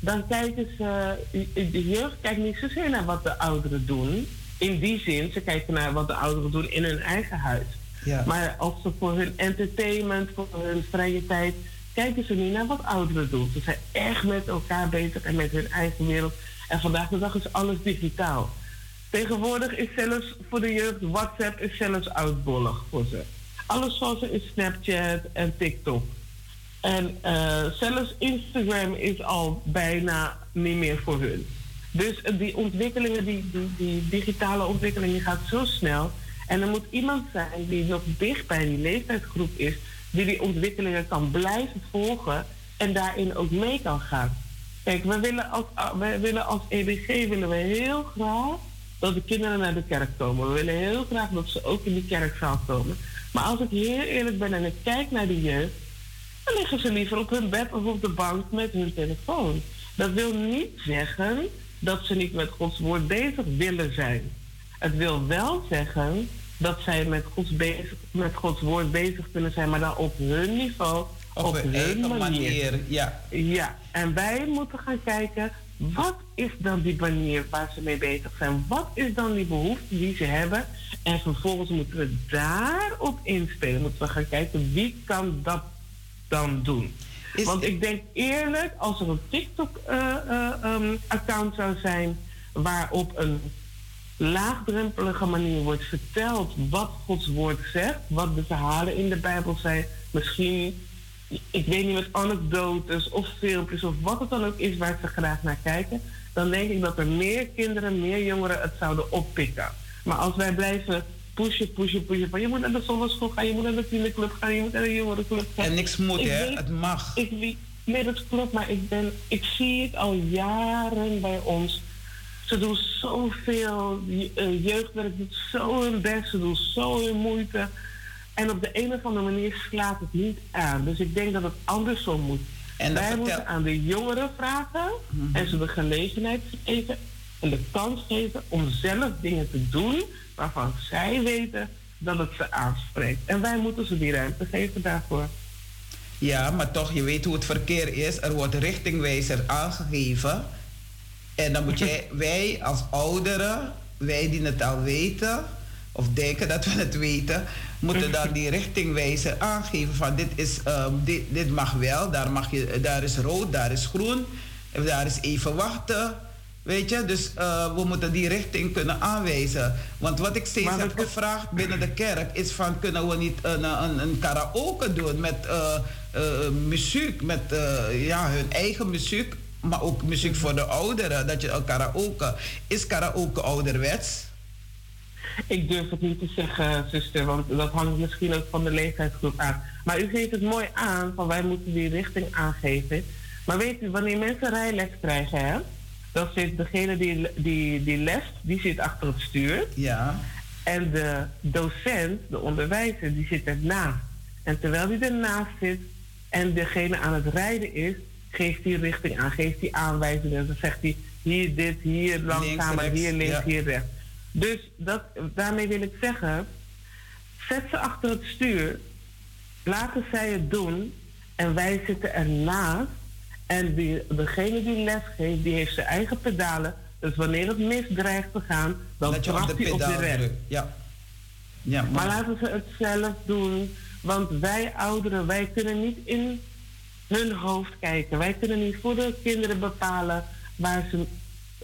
dan kijken ze. De jeugd kijkt niet zozeer naar wat de ouderen doen. In die zin, ze kijken naar wat de ouderen doen in hun eigen huis. Ja. Maar als ze voor hun entertainment, voor hun vrije tijd, kijken ze niet naar wat ouderen doen. Ze zijn echt met elkaar bezig en met hun eigen wereld. En vandaag de dag is alles digitaal. Tegenwoordig is zelfs voor de jeugd WhatsApp is zelfs oudbollig voor ze. Alles van ze is Snapchat en TikTok. En eh, zelfs Instagram is al bijna niet meer voor hun. Dus die ontwikkelingen, die, die, die digitale ontwikkeling, gaat zo snel. En er moet iemand zijn die nog dicht bij die leeftijdsgroep is, die die ontwikkelingen kan blijven volgen en daarin ook mee kan gaan. Kijk, we willen als, we willen als EBG willen we heel graag dat de kinderen naar de kerk komen. We willen heel graag dat ze ook in die kerkzaal komen. Maar als ik heel eerlijk ben en ik kijk naar de jeugd, dan liggen ze liever op hun bed of op de bank met hun telefoon. Dat wil niet zeggen dat ze niet met Gods woord bezig willen zijn. Het wil wel zeggen dat zij met Gods, bezig, met Gods woord bezig kunnen zijn, maar dan op hun niveau, Op, op, hun eigen manier. manier. Ja. Ja, en wij moeten gaan kijken, wat is dan die manier waar ze mee bezig zijn? Wat is dan die behoefte die ze hebben? En vervolgens moeten we daarop inspelen. Moeten we gaan kijken, wie kan dat dan doen? Is- Want ik denk eerlijk, als er een TikTok-account zou zijn... waarop een laagdrempelige manier wordt verteld wat Gods woord zegt... wat de verhalen in de Bijbel zijn... misschien ik weet niet, met anekdotes of filmpjes of wat het dan ook is waar ze graag naar kijken, dan denk ik dat er meer kinderen, meer jongeren het zouden oppikken. Maar als wij blijven pushen, pushen, pushen, van je moet naar de zondagschool gaan, je moet naar de tienerclub gaan, je moet naar de jongerenclub gaan. En niks moet, hè? Het mag. Ik, weet- nee, dat klopt, maar ik, ben, ik zie het al jaren bij ons. Ze doen zoveel, eh, jeugdwerk doet zo hun best, ze doen zo hun moeite. En op de een of andere manier slaat het niet aan. Dus ik denk dat het andersom moet. En Wij vertel- moeten aan de jongeren vragen en ze de gelegenheid geven en de kans geven om zelf dingen te doen waarvan zij weten dat het ze aanspreekt. En wij moeten ze die ruimte geven daarvoor. Ja, maar toch, je weet hoe het verkeer is. Er wordt richtingwijzer aangegeven. En dan moet jij, wij als ouderen, wij die het al weten, of denken dat we het weten, moeten dan die richtingwijzer aangeven van dit, is, ehm, dit, dit mag wel, daar, mag je, daar is rood, daar is groen, daar is even wachten. Weet je, dus eh, we moeten die richting kunnen aanwijzen. Want wat ik steeds Maar heb dat- gevraagd binnen de kerk is van kunnen we niet een, een, een karaoke doen met eh, eh, muziek, met eh, ja, hun eigen muziek, maar ook muziek voor de ouderen. Dat je een karaoke. Is karaoke ouderwets? Ik durf het niet te zeggen, zuster, want dat hangt misschien ook van de leeftijdsgroep aan. Maar u geeft het mooi aan van wij moeten die richting aangeven. Maar weet u, wanneer mensen rijles krijgen, hè, dan zit degene die, die, die lest, die zit achter het stuur. Ja. En de docent, de onderwijzer, die zit ernaast. En terwijl die ernaast zit en degene aan het rijden is, geeft hij richting aan, geeft hij aanwijzingen. Dan zegt hij hier dit, hier langzamer, hier links, ja. hier rechts. Dus dat, daarmee wil ik zeggen, zet ze achter het stuur, laten zij het doen en wij zitten ernaast. En die, degene die les geeft, die heeft zijn eigen pedalen. Dus wanneer het misdreigt te gaan, dan trapt hij op de rem. Ja. Ja, Maar maar, laten ze het zelf doen. Want wij ouderen, wij kunnen niet in hun hoofd kijken. Wij kunnen niet voor de kinderen bepalen waar, ze,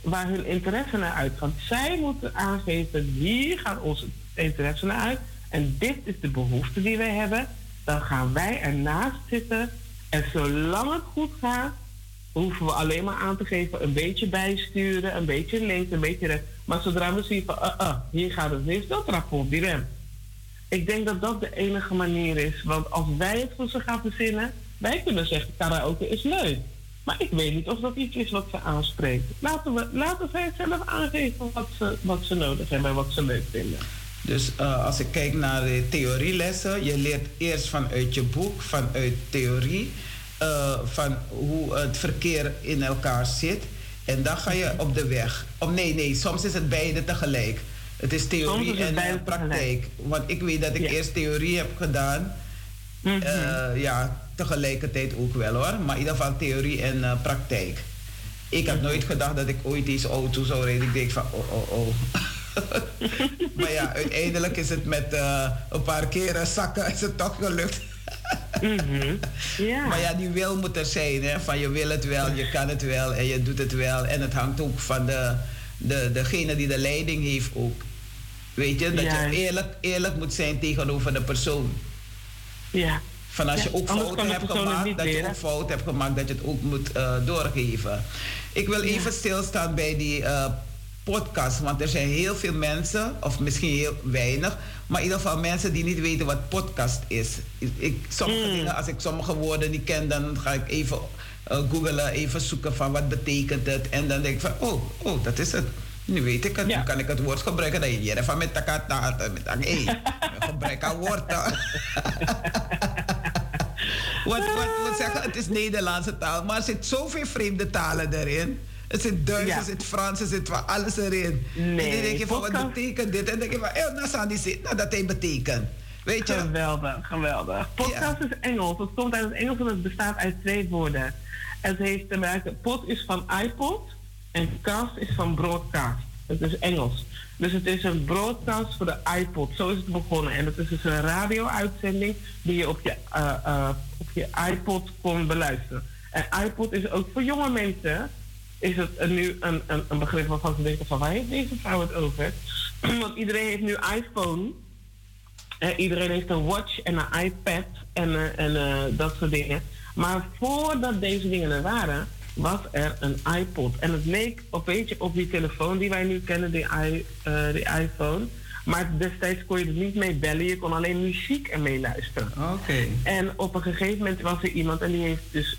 waar hun interesse naar uitgaat. Zij moeten aangeven, hier gaat onze interesse naar uit. En dit is de behoefte die wij hebben. Dan gaan wij ernaast zitten. En zolang het goed gaat, hoeven we alleen maar aan te geven, een beetje bijsturen, een beetje links, een beetje rechts. Maar zodra we zien van, uh, uh, hier gaat het mis, dan trappen op die rem. Ik denk dat dat de enige manier is. Want als wij het voor ze gaan verzinnen, wij kunnen zeggen, karaoke is leuk. Maar ik weet niet of dat iets is wat ze aanspreekt. Laten, we, laten zij zelf aangeven wat ze, wat ze nodig hebben en wat ze leuk vinden. Dus eh, als ik kijk naar de theorielessen, je leert eerst vanuit je boek, vanuit theorie, eh, van hoe het verkeer in elkaar zit. En dan ga je op de weg. Of nee, nee, soms is het beide tegelijk. Het is theorie is het en eh, praktijk. Want ik weet dat ik Ja. eerst theorie heb gedaan. Mhm. Ja, tegelijkertijd ook wel hoor. Maar in ieder geval theorie en praktijk. Ik had nooit gedacht dat ik ooit deze auto zou rijden. Ik denk van, oh, oh, oh. Maar ja, uiteindelijk is het met eh, een paar keren zakken is het toch gelukt. Mhm. Ja. Maar ja, die wil moet er zijn. Hè? Van je wil het wel, je kan het wel en je doet het wel. En het hangt ook van de, de, degene die de leiding heeft ook. Weet je, dat je eerlijk, eerlijk moet zijn tegenover de persoon. ja. Van als Ja, je ook fouten hebt gemaakt, niet dat je ook fout hebt gemaakt, dat je het ook moet eh, doorgeven. Ik wil even stilstaan bij die eh, podcast, want er zijn heel veel mensen, of misschien heel weinig, maar in ieder geval mensen die niet weten wat podcast is. Ik, sommige Mm. dingen, als ik sommige woorden niet ken, dan ga ik even eh googelen, even zoeken van wat betekent het. En dan denk ik van, oh, oh dat is het. Nu weet ik het. Ja. Nu kan ik het woord gebruiken. Dat je van met takata, met tak, hey, gebruik aan woorden. Wat, wat, wat zeggen, het is Nederlandse taal, maar er zit zoveel vreemde talen erin. Er zit Duits, Ja. er zit Frans, er zit van alles erin. Nee, en dan denk je van, wat betekent dit? En dan denk je van, eh, nou, Sandy zit, nou, dat hij betekent. Weet je? Geweldig, geweldig. Podcast is Engels. Het komt uit het Engels en het bestaat uit twee woorden. Het heeft te maken, pod is van iPod en cast is van broadcast. Het is Engels. Dus het is een broadcast voor de iPod. Zo is het begonnen. En het is dus een radio-uitzending die je op je, eh, eh, op je iPod kon beluisteren. En iPod is ook voor jonge mensen is het een- nu een, een, een begrip waarvan ze denken van waar heeft deze vrouw het over? Want iedereen heeft nu iPhone. Iedereen heeft een watch en een iPad en, eh, en eh, dat soort dingen. Maar voordat deze dingen er waren, was er een iPod. En het leek een beetje op die telefoon die wij nu kennen, die, i, eh, die iPhone. Maar destijds kon je er niet mee bellen, je kon alleen muziek ermee luisteren. Oké. En op een gegeven moment was er iemand en die heeft dus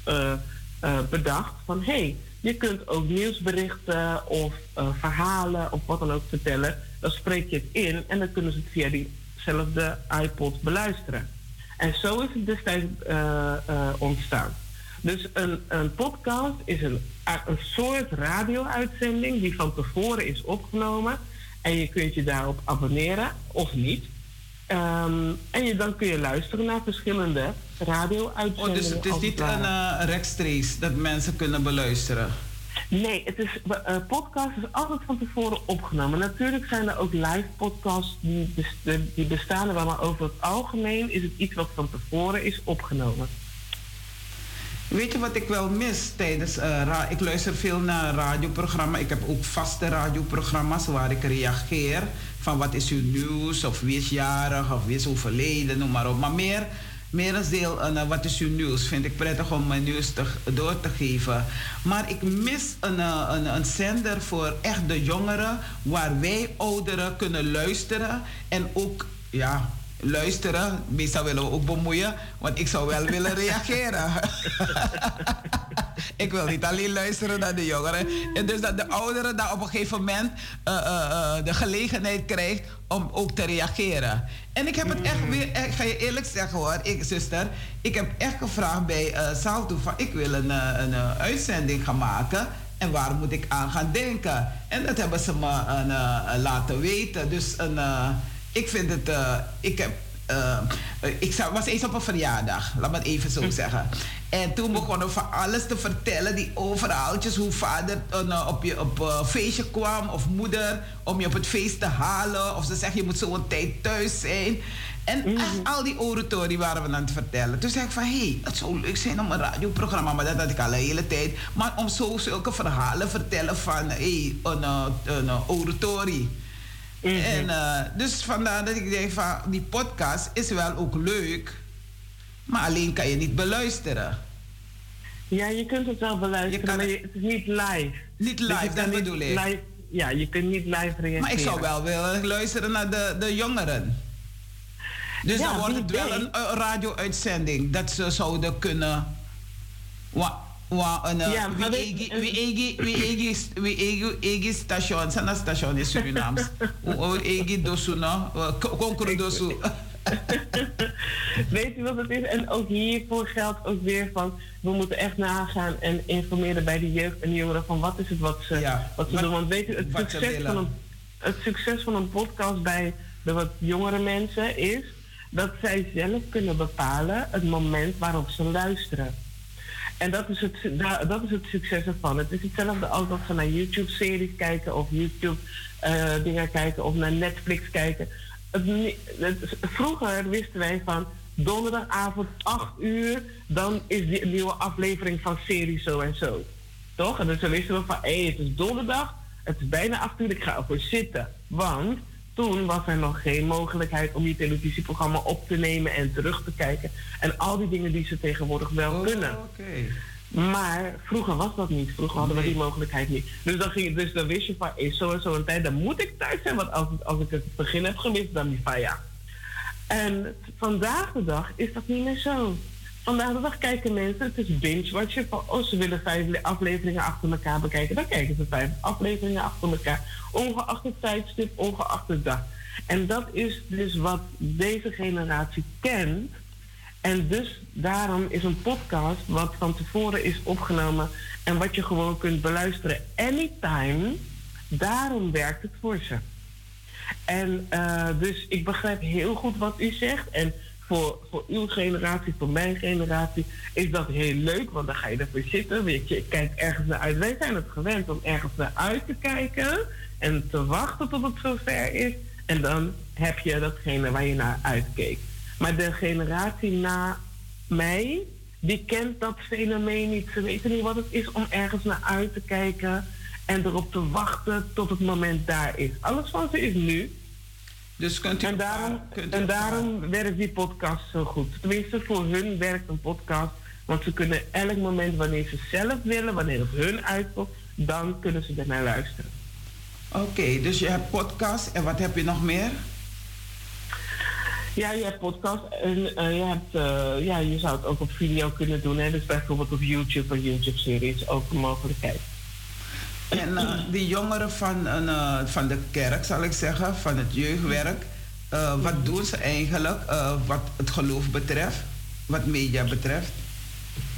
bedacht van hé, hey, je kunt ook nieuwsberichten of eh, verhalen of wat dan ook vertellen. Dan spreek je het in en dan kunnen ze het via diezelfde iPod beluisteren. En zo is het destijds eh, eh, ontstaan. Dus een, een podcast is een, een soort radio-uitzending die van tevoren is opgenomen. En je kunt je daarop abonneren of niet. Ehm, en je, dan kun je luisteren naar verschillende radio-uitzendingen. Oh, dus het is niet een eh, rechtstreeks dat mensen kunnen beluisteren. Nee, het is, eh podcast is altijd van tevoren opgenomen. Natuurlijk zijn er ook live podcasts die, die bestaan maar over het algemeen is het iets wat van tevoren is opgenomen. Weet je wat ik wel mis tijdens... ra- ik luister veel naar radioprogramma's. Ik heb ook vaste radioprogramma's waar ik reageer. Van wat is uw nieuws? Of wie is jarig? Of wie is overleden? Noem maar op. Maar meer, meer als deel eh, wat is uw nieuws? Vind ik prettig om mijn nieuws te, door te geven. Maar ik mis een, eh, een, een zender voor echt de jongeren. Waar wij ouderen kunnen luisteren. En ook... Ja, luisteren. Meestal willen we ook bemoeien, want ik zou wel willen reageren. ik wil niet alleen luisteren naar de jongeren. En dus dat de ouderen daar op een gegeven moment eh, eh, eh, de gelegenheid krijgt om ook te reageren. En ik heb het echt weer, ik ga je eerlijk zeggen hoor, ik zuster, ik heb echt gevraagd bij eh Salto van ik wil een, een, eh, uitzending gaan maken. En waar moet ik aan gaan denken? En dat hebben ze me een, laten weten. Dus een, ik vind het, eh, ik heb, eh, ik was eens op een verjaardag, laat me het even zo zeggen. En toen begonnen we alles te vertellen, die overhaaltjes, hoe vader uh, op je op uh, feestje kwam of moeder om je op het feest te halen. Of ze zeggen je moet zo een tijd thuis zijn. En mm -hmm. al die oratorie waren we aan het vertellen. Toen zei ik van, hé, hey, het zou leuk zijn om een radioprogramma, maar dat had ik al de hele tijd. Maar om zo zulke verhalen vertellen van, hé, hey, een, een, een oratorie. Mm -hmm. En uh, dus vandaar dat ik denk van, die podcast is wel ook leuk, maar alleen kan je niet beluisteren. Ja, je kunt het wel beluisteren, kan... maar je, het is niet live. Niet live, dus dat bedoel ik. Live, ja, je kunt niet live reageren. Maar ik zou wel willen luisteren naar de, de jongeren. Dus ja, dan wordt het wel een, een radio-uitzending dat ze zouden kunnen. Wa, wa, een, ja, wie egi station, zijn station in Surinaams. Hoe egi dosu no, dosu. Weet u wat het is? En ook hiervoor geldt ook weer van... we moeten echt nagaan en informeren bij de jeugd en de jongeren... van wat is het wat ze, ja, wat ze wat, doen. Want weet u, het succes, van een, het succes van een podcast bij de wat jongere mensen is dat zij zelf kunnen bepalen het moment waarop ze luisteren. En dat is het, dat is het succes ervan. Het is hetzelfde als dat ze naar YouTube-series kijken of YouTube-dingen uh, kijken of naar Netflix kijken. Het, vroeger wisten wij van donderdagavond 8 uur, dan is die nieuwe aflevering van serie zo en zo. Toch? En dus dan wisten we van hé, hey, het is donderdag, het is bijna 8 uur, ik ga ervoor zitten. Want toen was er nog geen mogelijkheid om die televisieprogramma op te nemen en terug te kijken. En al die dingen die ze tegenwoordig wel oh, kunnen. Okay. Maar vroeger was dat niet. Vroeger hadden Nee. we die mogelijkheid niet. Dus dan, ging, dus dan wist je van, hey, zo en zo een tijd, dan moet ik thuis zijn. Want als, als ik het begin heb gemist, dan die van ja. En vandaag de dag is dat niet meer zo. Vandaag de dag kijken mensen, het is binge-watchen. Oh, ze willen vijf afleveringen achter elkaar bekijken. Dan kijken ze vijf afleveringen achter elkaar. Ongeacht het tijdstip, ongeacht de dag. En dat is dus wat deze generatie kent. En dus daarom is een podcast wat van tevoren is opgenomen en wat je gewoon kunt beluisteren anytime, daarom werkt het voor ze. En uh, dus ik begrijp heel goed wat u zegt. En voor, voor uw generatie, voor mijn generatie, is dat heel leuk, want dan ga je ervoor zitten. Weet je, je kijkt ergens naar uit. Wij zijn het gewend om ergens naar uit te kijken en te wachten tot het zover is. En dan heb je datgene waar je naar uitkeek. Maar de generatie na mij, die kent dat fenomeen niet. Ze weten niet wat het is om ergens naar uit te kijken en erop te wachten tot het moment daar is. Alles van ze is nu. Dus kunt u en daarom, kunt u en daarom werkt die podcast zo goed. Tenminste, voor hun werkt een podcast. Want ze kunnen elk moment, wanneer ze zelf willen, wanneer het hun uitkomt, dan kunnen ze ernaar luisteren. Oké, okay, dus je hebt podcast en wat heb je nog meer? Ja, je hebt podcast en uh, je, hebt, uh, ja, je zou het ook op video kunnen doen. Hè? Dus bijvoorbeeld op YouTube een YouTube-serie is ook een mogelijkheid. En uh, die jongeren van, uh, van de kerk, zal ik zeggen, van het jeugdwerk, uh, wat doen ze eigenlijk wat het geloof betreft, wat media betreft?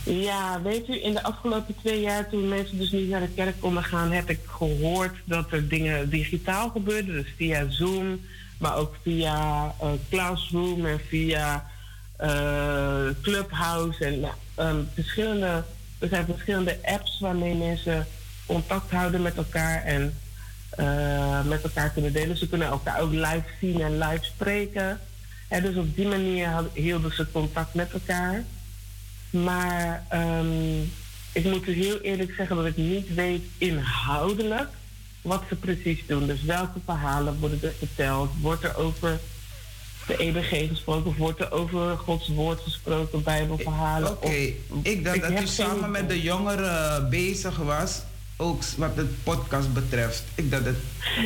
Ja, weet u, in de afgelopen twee jaar toen mensen dus niet naar de kerk konden gaan, heb ik gehoord dat er dingen digitaal gebeurden, dus via Zoom, maar ook via Classroom en via Clubhouse en um, verschillende, er zijn verschillende apps waarmee mensen contact houden met elkaar en uh, met elkaar kunnen delen. Ze kunnen elkaar ook live zien en live spreken. En dus op die manier hielden ze contact met elkaar. Maar um, ik moet u heel eerlijk zeggen dat ik niet weet inhoudelijk wat ze precies doen. Dus welke verhalen worden er verteld? Wordt er over de EBG gesproken? Of wordt er over Gods woord gesproken, Bijbelverhalen? Oké, okay. ik dacht dat u samen met de jongeren bezig was ook wat het podcast betreft. Ik dat het...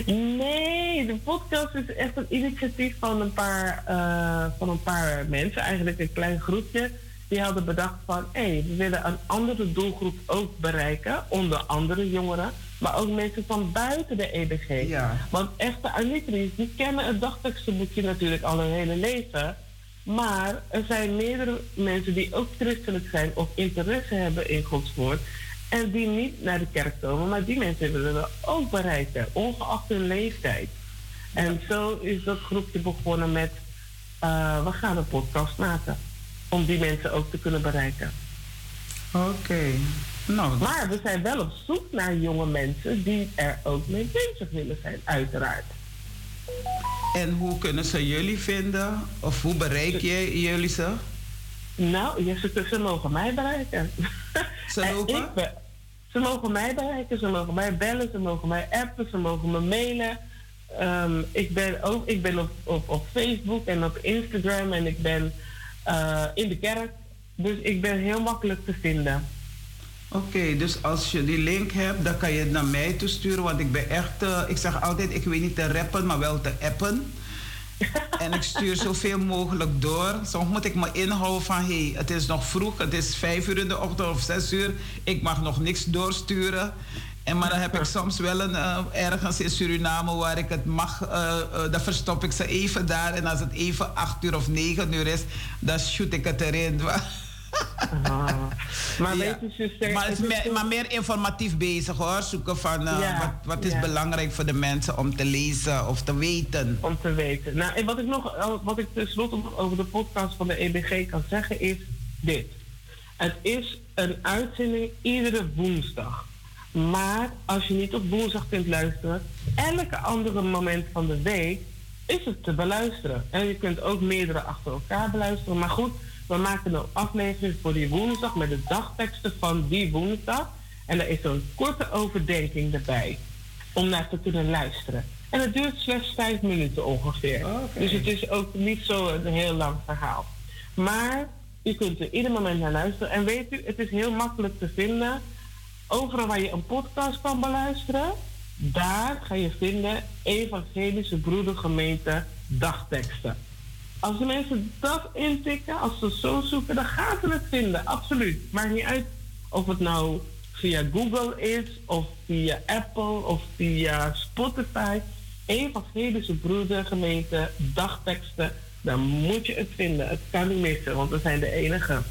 Nee, de podcast is echt een initiatief van een paar, uh, van een paar mensen, eigenlijk een klein groepje. Die hadden bedacht van, hé, hey, we willen een andere doelgroep ook bereiken, onder andere jongeren, maar ook mensen van buiten de EBG. Ja. Want echte Anitris, die kennen het dagtekstenboekje natuurlijk al hun hele leven. Maar er zijn meerdere mensen die ook christelijk zijn of interesse hebben in Gods woord. En die niet naar de kerk komen, maar die mensen willen we ook bereiken, ongeacht hun leeftijd. En zo is dat groepje begonnen met, uh, we gaan een podcast maken. Om die mensen ook te kunnen bereiken. Oké. Nou, maar we zijn wel op zoek naar jonge mensen die er ook mee bezig willen zijn, uiteraard. En hoe kunnen ze jullie vinden? Of hoe bereik je jullie ze? Nou, ze, ze mogen mij bereiken. Ze lopen? ze mogen mij bereiken, ze mogen mij bellen, ze mogen mij appen, ze mogen me mailen. Ehm, ik ben, ook, ik ben op, op, op Facebook en op Instagram en ik ben uh, in de kerk. Dus ik ben heel makkelijk te vinden. Oké, dus als je die link hebt, dan kan je het naar mij toesturen. Want ik ben echt, uh, ik zeg altijd, ik weet niet te rappen, maar wel te appen. En ik stuur zoveel mogelijk door. Soms moet ik me inhouden van, hé, hey, het is nog vroeg, het is vijf uur in de ochtend of zes uur. Ik mag nog niks doorsturen. En maar dan heb ik soms wel een, uh, ergens in Suriname waar ik het mag, uh, dan verstop ik ze even daar. En als het even acht uur of negen uur is, dan shoot ik het erin. Maar je, maar, het is meer, maar meer informatief bezig hoor. Zoeken van uh, wat, wat is belangrijk voor de mensen om te lezen of te weten. Om te weten. Nou, en wat ik nog, wat ik tenslotte nog over de podcast van de EBG kan zeggen is dit. Het is een uitzending iedere woensdag. Maar als je niet op woensdag kunt luisteren, elke andere moment van de week is het te beluisteren. En je kunt ook meerdere achter elkaar beluisteren. Maar goed, we maken een aflevering voor die woensdag met de dagteksten van die woensdag. En er is een korte overdenking erbij om naar te kunnen luisteren. En het duurt slechts vijf minuten ongeveer. Dus het is ook niet zo een heel lang verhaal. Maar je kunt er ieder moment naar luisteren. En weet u, het is heel makkelijk te vinden. Overal waar je een podcast kan beluisteren, daar ga je vinden Evangelische Broedergemeente dagteksten. Als de mensen dat intikken, als ze zo zoeken, dan gaan ze het vinden. Absoluut. Maakt niet uit of het nou via Google is, of via Apple, of via Spotify. Evangelische broedergemeente, dagteksten, dan moet je het vinden. Het kan niet missen, want we zijn de enige.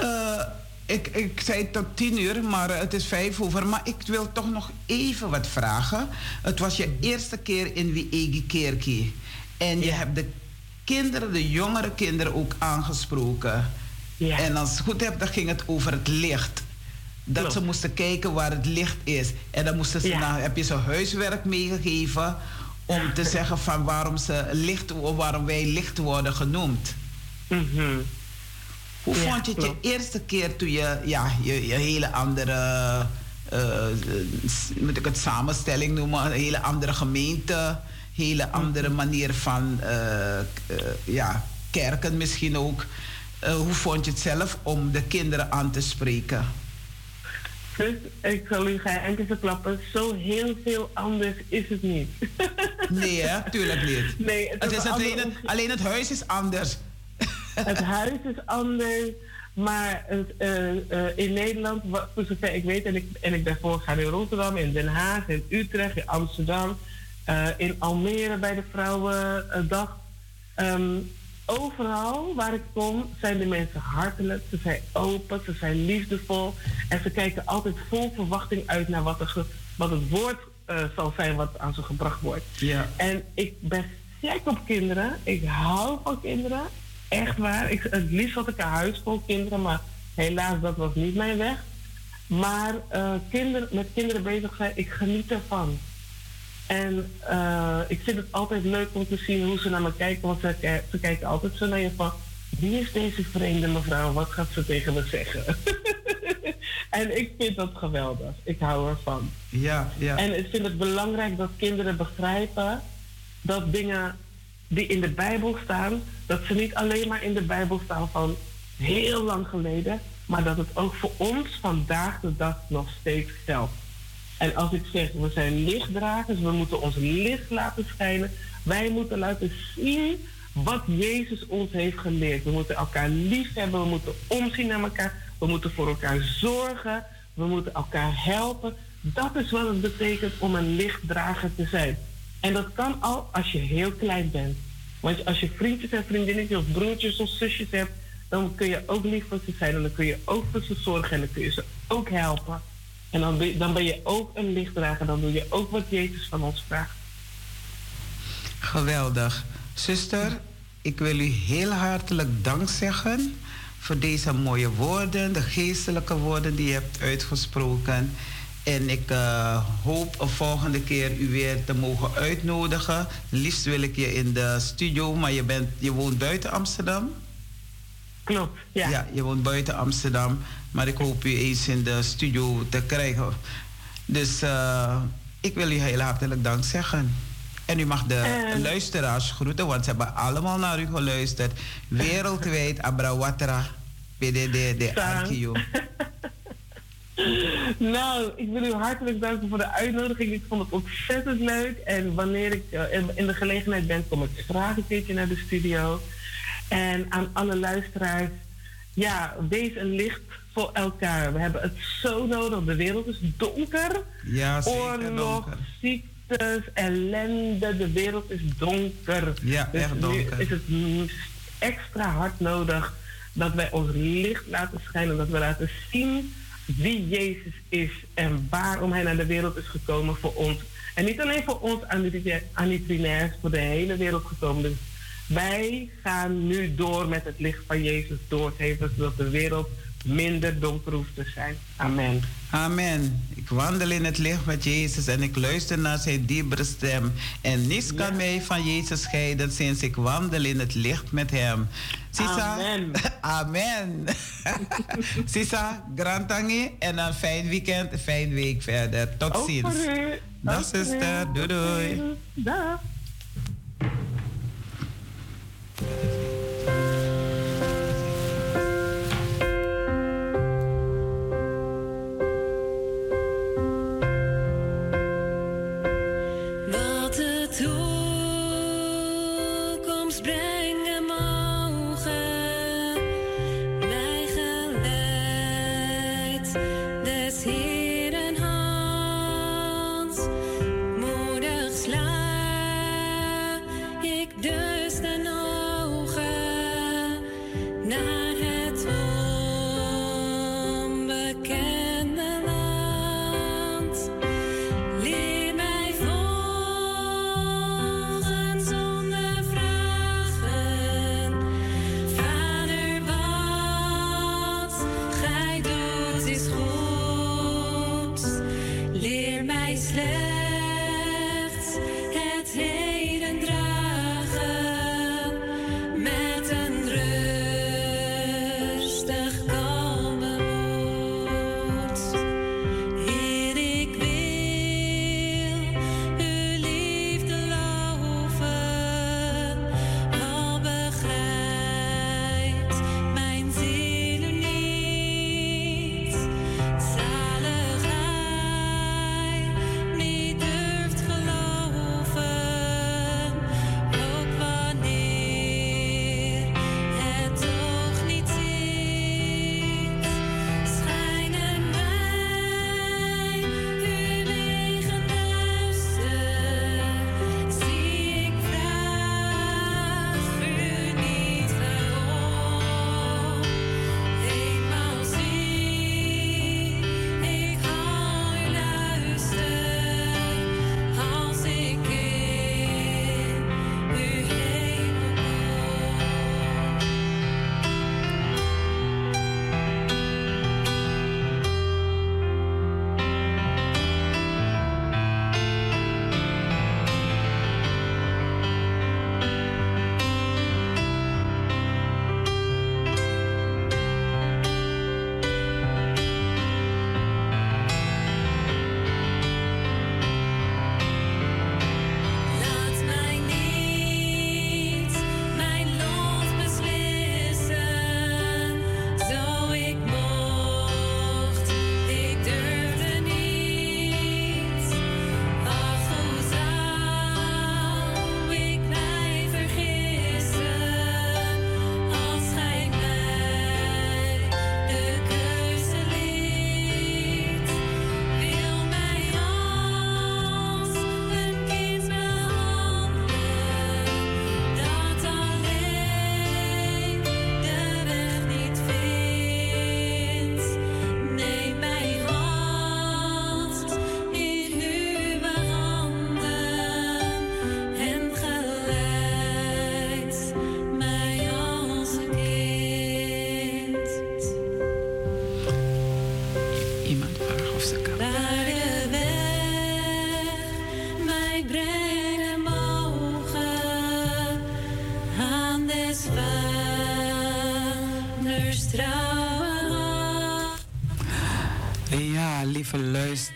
Uh, ik, ik zei tot tien uur, maar het is vijf over. Maar ik wil toch nog even wat vragen. Het was je eerste keer in Wiegi Kerkie. En je hebt de kinderen, de jongere kinderen ook aangesproken. Ja. En als ik het goed heb, dan ging het over het licht. Dat ze moesten kijken waar het licht is. En dan moesten ze, nou, heb je ze huiswerk meegegeven om te zeggen van waarom, ze licht, waarom wij licht worden genoemd. Mm Hoe vond je het je eerste keer toen je ja, je, je hele andere, uh, moet ik het samenstelling noemen, een hele andere gemeente hele andere manier van uh, ja, kerken misschien ook. Uh, hoe vond je het zelf om de kinderen aan te spreken? Dus ik zal u enkele verklappen, zo heel veel anders is het niet. nee, hè? Tuurlijk niet. Nee, het, is alleen, het, alleen het huis is anders. het huis is anders, maar het, uh, uh, in Nederland, voor zover ik weet, en ik, en ik daarvoor ga in Rotterdam, in Den Haag, in Utrecht, in Amsterdam, in Almere bij de Vrouwendag. Um, overal waar ik kom zijn de mensen hartelijk, ze zijn open, ze zijn liefdevol en ze kijken altijd vol verwachting uit naar wat, er wat het woord uh, zal zijn wat aan ze gebracht wordt. Ja. En ik ben gek op kinderen, ik hou van kinderen, echt waar. Ik, het liefst had ik een huis vol kinderen, maar helaas dat was niet mijn weg. Maar uh, kinder, met kinderen bezig zijn, ik geniet ervan. En uh, ik vind het altijd leuk om te zien hoe ze naar me kijken. Want ze, ze kijken altijd zo naar je van... Wie is deze vreemde mevrouw? Wat gaat ze tegen me zeggen? en ik vind dat geweldig. Ik hou ervan. Ja, ja. En ik vind het belangrijk dat kinderen begrijpen... dat dingen die in de Bijbel staan... dat ze niet alleen maar in de Bijbel staan van heel lang geleden... maar dat het ook voor ons vandaag de dag nog steeds geldt. En als ik zeg, we zijn lichtdragers, we moeten ons licht laten schijnen. Wij moeten laten zien wat Jezus ons heeft geleerd. We moeten elkaar lief hebben, we moeten omzien naar elkaar, we moeten voor elkaar zorgen, we moeten elkaar helpen. Dat is wat het betekent om een lichtdrager te zijn. En dat kan al als je heel klein bent. Want als je vriendjes en vriendinnetjes of broertjes of zusjes hebt, dan kun je ook lief voor ze zijn en dan kun je ook voor ze zorgen en dan kun je ze ook helpen. En dan ben, dan ben je ook een lichtdrager. Dan doe je ook wat Jezus van ons vraagt. Geweldig. Zuster, ik wil u heel hartelijk dank zeggen voor deze mooie woorden, de geestelijke woorden die je hebt uitgesproken. En ik uh, hoop een volgende keer u weer te mogen uitnodigen. Liefst wil ik je in de studio, maar je, bent, je woont buiten Amsterdam. Klopt, ja. Ja, je woont buiten Amsterdam. Maar ik hoop u eens in de studio te krijgen. Dus uh, ik wil u heel hartelijk dank zeggen. En u mag de uh, luisteraars groeten, want ze hebben allemaal naar u geluisterd. Wereldwijd, Abrawatra, PDD, de Arkio. nou, ik wil u hartelijk danken voor de uitnodiging. Ik vond het ontzettend leuk. En wanneer ik uh, in de gelegenheid ben, kom ik graag een keertje naar de studio. En aan alle luisteraars, ja, wees een licht voor elkaar. We hebben het zo nodig. De wereld is donker. Ja, zeker Oorlog, donker. ziektes, ellende. De wereld is donker. Ja, dus echt donker. Nu is het extra hard nodig dat wij ons licht laten schijnen. Dat we laten zien wie Jezus is en waarom hij naar de wereld is gekomen voor ons. En niet alleen voor ons Anitrinaires, voor de hele wereld gekomen. Dus wij gaan nu door met het licht van Jezus doorgeven, zodat de wereld minder donker hoeft te zijn. Amen. Amen. Ik wandel in het licht met Jezus en ik luister naar zijn diepere stem. En niets kan mij van Jezus scheiden sinds ik wandel in het licht met hem. Sisa, Amen. Amen. Sisa, grantangi en een fijn weekend, een fijn week verder. Tot ziens. Dag zuster. Doei doei. Dag. Wat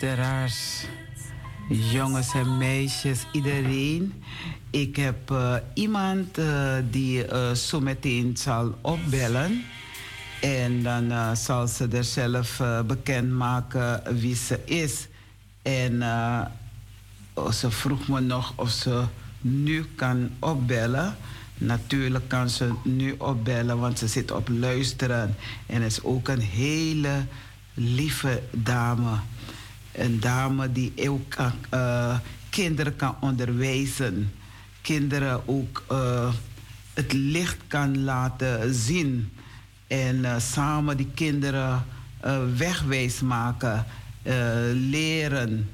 luisteraars, jongens en meisjes, iedereen. Ik heb eh, iemand eh, die eh, zo meteen zal opbellen. En dan zal ze er zelf bekendmaken wie ze is. En oh, ze vroeg me nog of ze nu kan opbellen. Natuurlijk kan ze nu opbellen, want ze zit op luisteren. En is ook een hele lieve dame. Een dame die ook eh, kinderen kan onderwijzen. Kinderen ook eh, het licht kan laten zien. En eh, samen die kinderen wegwijs maken, leren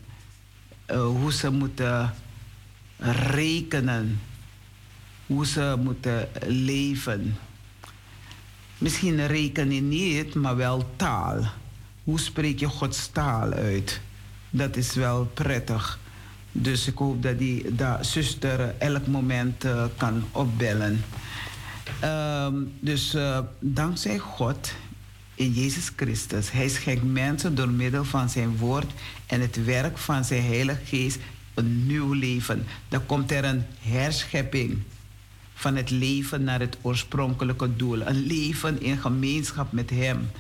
hoe ze moeten rekenen, hoe ze moeten leven. Misschien rekenen niet, maar wel taal. Hoe spreek je Gods taal uit? Dat is wel prettig. Dus ik hoop dat die dat zuster elk moment eh, kan opbellen. Ehm, dus eh, dankzij God in Jezus Christus, Hij schenkt mensen door middel van zijn woord en het werk van zijn Heilige Geest een nieuw leven. Dan komt er een herschepping van het leven naar het oorspronkelijke doel. Een leven in gemeenschap met Hem.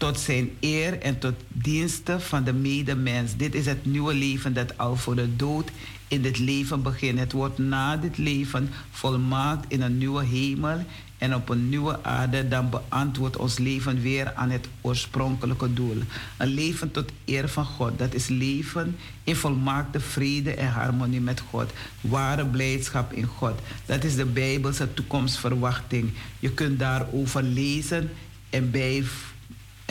Tot zijn eer en tot diensten van de medemens. Dit is het nieuwe leven dat al voor de dood in dit leven begint. Het wordt na dit leven volmaakt in een nieuwe hemel en op een nieuwe aarde. Dan beantwoordt ons leven weer aan het oorspronkelijke doel. Een leven tot eer van God. Dat is leven in volmaakte vrede en harmonie met God. Ware blijdschap in God. Dat is de Bijbelse toekomstverwachting. Je kunt daarover lezen en bij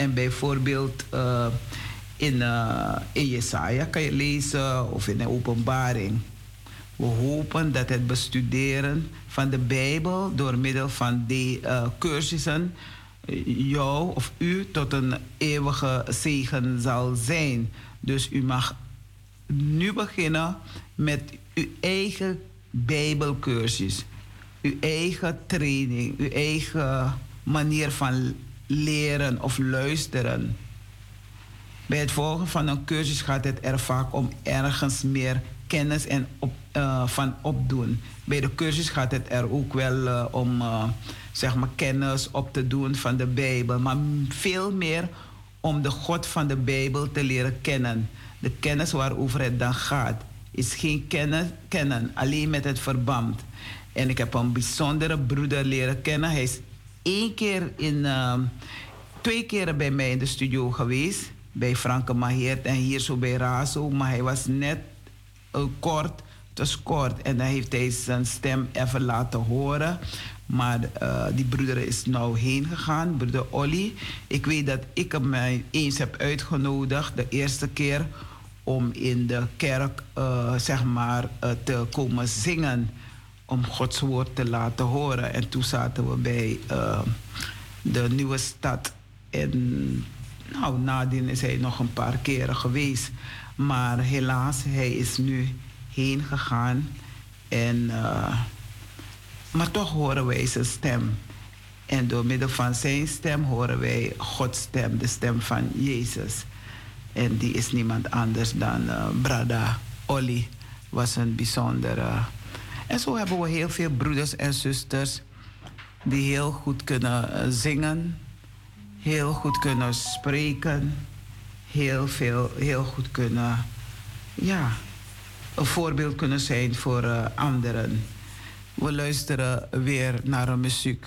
en bijvoorbeeld uh, in, uh, in Jesaja kan je lezen of in de openbaring. We hopen dat het bestuderen van de Bijbel door middel van die uh, cursussen jou of u tot een eeuwige zegen zal zijn. Dus u mag nu beginnen met uw eigen Bijbelcursus, uw eigen training, uw eigen manier van leren of luisteren. Bij het volgen van een cursus gaat het er vaak om ergens meer kennis en op, uh, van opdoen. Bij de cursus gaat het er ook wel uh, om uh, zeg maar kennis op te doen van de Bijbel, maar veel meer om de God van de Bijbel te leren kennen. De kennis waarover het dan gaat is geen kennen, kennen alleen met het verband. En ik heb een bijzondere broeder leren kennen. Hij is één keer in, uh, twee keren bij mij in de studio geweest. Bij Franke Maheert en hier zo bij Razo. Maar hij was net uh, kort, was kort. En dan heeft hij zijn stem even laten horen. Maar uh, die broeder is nou heen gegaan, broeder Olly. Ik weet dat ik hem eens heb uitgenodigd, de eerste keer, om in de kerk zeg maar te komen zingen om Gods woord te laten horen. En toen zaten we bij uh, de nieuwe stad. En nou, nadien is hij nog een paar keren geweest. Maar helaas, hij is nu heen gegaan. En, uh, maar toch horen wij zijn stem. En door middel van zijn stem horen wij Gods stem, de stem van Jezus. En die is niemand anders dan uh, Brada Olly. Was een bijzondere en zo hebben we heel veel broeders en zusters die heel goed kunnen zingen, heel goed kunnen spreken, heel, veel, heel goed kunnen, ja, een voorbeeld kunnen zijn voor uh, anderen. We luisteren weer naar een muziek.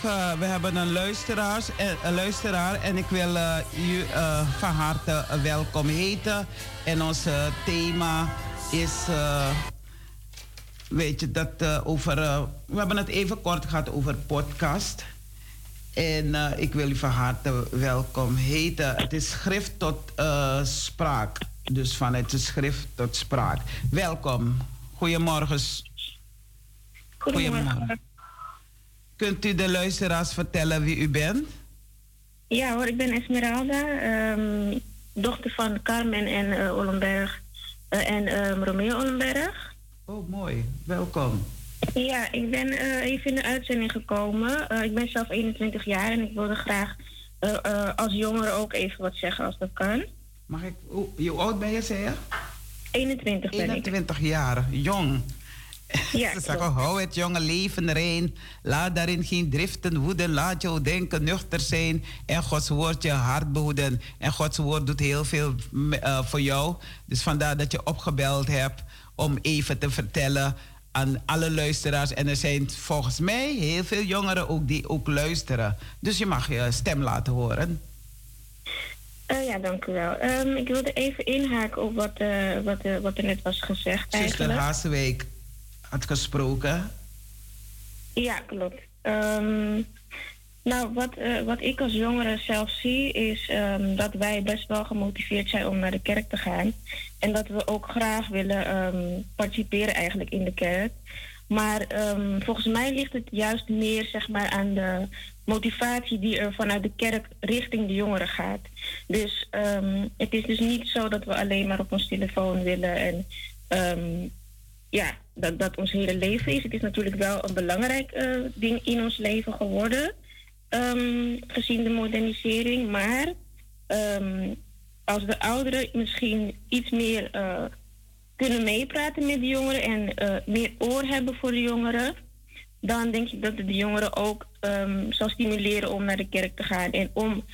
Goedemorgen. We hebben een, luisteraars, en- een luisteraar en ik wil eh, u eh, van harte welkom heten. En ons eh, thema is, eh, weet je, dat eh, over, eh, we hebben het even kort gehad over podcast. En eh, ik wil u van harte welkom heten. Het is schrift tot eh, spraak. Dus vanuit de schrift tot spraak. Welkom. Goedemorgen. Goedemorgen. Kunt u de luisteraars vertellen wie u bent? Ja hoor, ik ben Esmeralda, ehm, dochter van Carmen en eh Ollenberg eh, en ehm, Romeo Ollenberg. Oh, mooi. Welkom. Ja, ik ben eh, even in de uitzending gekomen. Ik ben zelf 21 jaar en ik wilde graag als jongere ook even wat zeggen als dat kan. Mag ik, hoe, hoe oud ben je, zei je? 21 ben ik. 21 jaar, jong. Ja, Ze zeggen, hou het jonge leven erin. Laat daarin geen driften woeden. Laat jouw denken nuchter zijn. En Gods woord je hart behoeden. En Gods woord doet heel veel eh, voor jou. Dus vandaar dat je opgebeld hebt om even te vertellen aan alle luisteraars. En er zijn volgens mij heel veel jongeren ook die ook luisteren. Dus je mag je stem laten horen. Eh, ja, dank u wel. Ehm, ik wilde even inhaken op wat, eh, wat, wat er net was gezegd Zuster eigenlijk. Had gesproken. Ja, klopt. Ehm, nou, wat, eh, wat ik als jongere zelf zie, is ehm, dat wij best wel gemotiveerd zijn om naar de kerk te gaan. En dat we ook graag willen ehm, participeren eigenlijk in de kerk. Maar volgens mij ligt het juist meer zeg maar, aan de motivatie die er vanuit de kerk richting de jongeren gaat. Dus het is dus niet zo dat we alleen maar op ons telefoon willen en ja, dat dat ons hele leven is. Het is natuurlijk wel een belangrijk eh, ding in ons leven geworden, ehm, gezien de modernisering. Maar ehm, als de ouderen misschien iets meer eh, kunnen meepraten met de jongeren en eh, meer oor hebben voor de jongeren, dan denk ik dat het de jongeren ook ehm, zal stimuleren om naar de kerk te gaan en om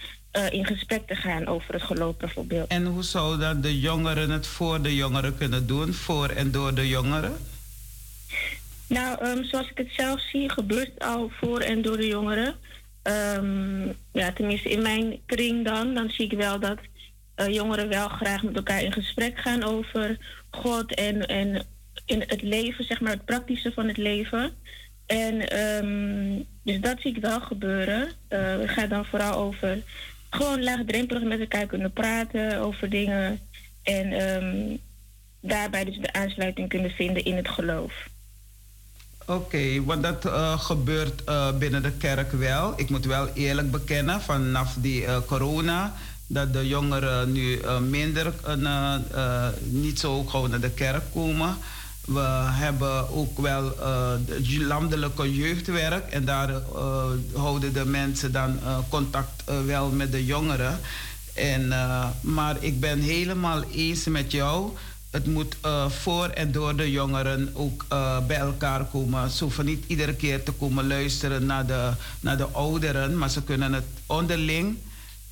in gesprek te gaan over het geloof bijvoorbeeld. En hoe zou dan de jongeren het voor de jongeren kunnen doen? Voor en door de jongeren? Nou, ehm, zoals ik het zelf zie, gebeurt al voor en door de jongeren. Ehm, ja, tenminste in mijn kring dan. Dan zie ik wel dat eh, jongeren wel graag met elkaar in gesprek gaan over God en, en in het leven, zeg maar, het praktische van het leven. En ehm, dus dat zie ik wel gebeuren. Eh, het gaat dan vooral over gewoon laagdrempelig met elkaar kunnen praten over dingen. En daarbij dus de aansluiting kunnen vinden in het geloof. Oké, want dat eh, gebeurt eh, binnen de kerk wel. Ik moet wel eerlijk bekennen, vanaf die eh, corona, dat de jongeren nu minder niet zo gewoon naar de kerk komen. We hebben ook wel het landelijke jeugdwerk en daar houden de mensen dan contact wel met de jongeren. En, maar ik ben helemaal eens met jou. Het moet eh, voor en door de jongeren ook eh, bij elkaar komen. Ze hoeven niet iedere keer te komen luisteren naar de, naar de ouderen, maar ze kunnen het onderling,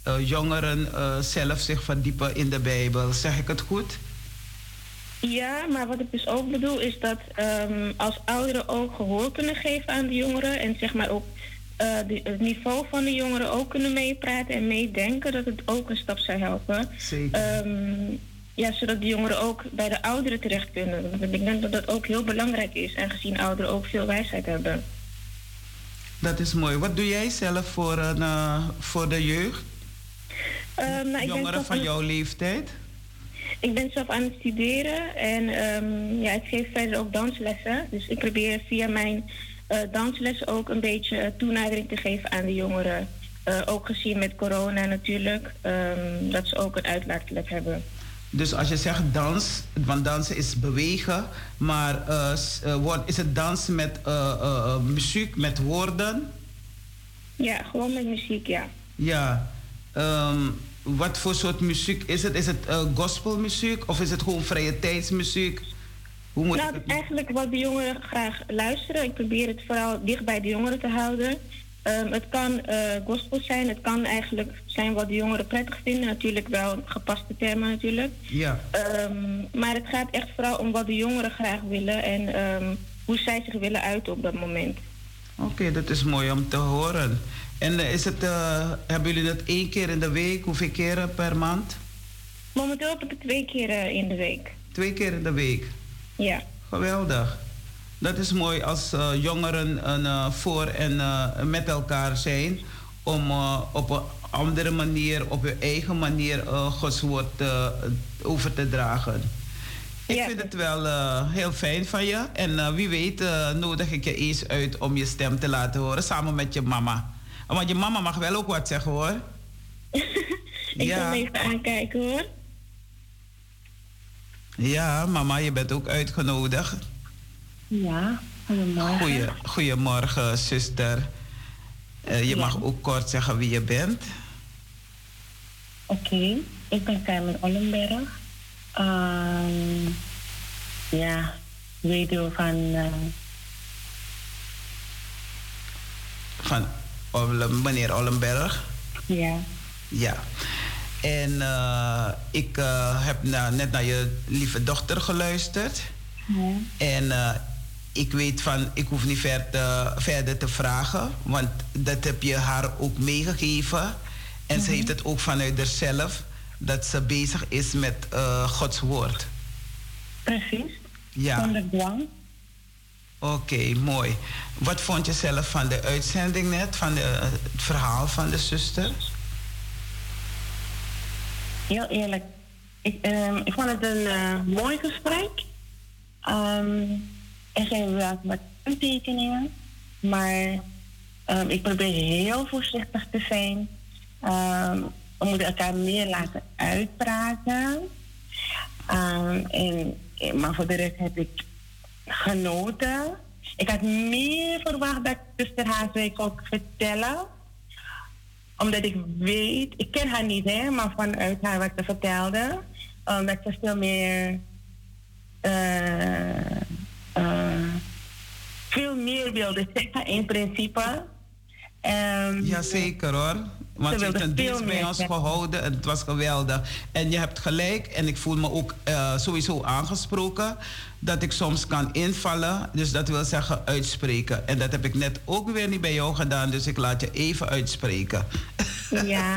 eh, jongeren zelf zich verdiepen in de Bijbel. Zeg ik het goed? Ja, maar wat ik dus ook bedoel is dat ehm, als ouderen ook gehoor kunnen geven aan de jongeren en zeg maar de- het niveau van de jongeren ook kunnen meepraten en meedenken, dat het ook een stap zou helpen. Zeker. Ehm, ja, zodat de jongeren ook bij de ouderen terecht kunnen. Want ik denk dat dat ook heel belangrijk is, aangezien ouderen ook veel wijsheid hebben. Dat is mooi. Wat doe jij zelf voor, een, eh, voor de jeugd? Ehm, nou, Jongeren van aan- jouw leeftijd? Ik ben zelf aan het studeren en ehm, ja, ik geef verder ook danslessen. Dus ik probeer via mijn danslessen ook een beetje eh, toenadering te geven aan de jongeren. Ook gezien met corona natuurlijk, ehm, dat ze ook een uitlaatklep hebben. Dus als je zegt dans, want dansen is bewegen, maar wordt- is het dansen met eh, muziek, met woorden? Ja, gewoon met muziek, ja. Ja. Ehm, wat voor soort muziek is het? Is het gospelmuziek of is het gewoon vrije tijdsmuziek? Hoe moet nou, het eigenlijk wat de jongeren graag luisteren. Ik probeer het vooral dicht bij de jongeren te houden. Ehm, het kan eh, gospel zijn, het kan eigenlijk zijn wat de jongeren prettig vinden. Natuurlijk wel gepaste termen natuurlijk. Ja. Ehm, maar het gaat echt vooral om wat de jongeren graag willen en ehm, hoe zij zich willen uiten op dat moment. Oké, dat is mooi om te horen. En eh, is het, eh, hebben jullie dat één keer in de week? Hoeveel keren per maand? Momenteel heb ik het twee keer in de week. Twee keer in de week. Ja. Geweldig. Dat is mooi als eh, jongeren een, eh, voor en eh, met elkaar zijn om eh, op een andere manier, op hun eigen manier, eh, Gods woord eh, over te dragen. Ik vind het wel eh, heel fijn van je. En eh, wie weet eh, nodig ik je eens uit om je stem te laten horen samen met je mama. Want je mama mag wel ook wat zeggen hoor. Ik zal hem even aankijken hoor. Ja, mama, je bent ook uitgenodigd. Ja, goedemorgen. Goeie, goedemorgen, zuster. Eh, je mag ook kort zeggen wie je bent. Oké, ik ben Carmen Ollenberg. Ehm, ja, weduwe van... eh, Van meneer Ollenberg. ja, Ja. En eh, ik heb na- net naar je lieve dochter geluisterd. ja. En eh, ik weet van, ik hoef niet ver te- verder te vragen, want dat heb je haar ook meegegeven. En ze Mhm. heeft het ook vanuit haarzelf, dat ze bezig is met eh, Gods woord. precies. Ja. Zonder dwang. Oké, mooi. Wat vond je zelf van de uitzending net, van de, het verhaal van de zuster? Heel eerlijk. Ik, ehm, ik vond het een eh, mooi gesprek. Ehm, er zijn wel wat aantekeningen. Maar ehm, ik probeer heel voorzichtig te zijn. Ehm, we moeten elkaar meer laten uitpraten. Ehm, en, maar voor de rest heb ik genoten. Ik had meer verwacht dat zuster Haaswijk ook vertellen omdat ik weet, ik ken haar niet, hè, maar vanuit haar wat ze vertelde, omdat ze veel meer, eh, veel meer wilde zeggen in principe. Um, Jazeker hoor. Want je hebt een dienst bij ons gehouden en het was geweldig. En je hebt gelijk en ik voel me ook eh, sowieso aangesproken dat ik soms kan invallen. Dus dat wil zeggen uitspreken. En dat heb ik net ook weer niet bij jou gedaan, dus ik laat je even uitspreken. Ja,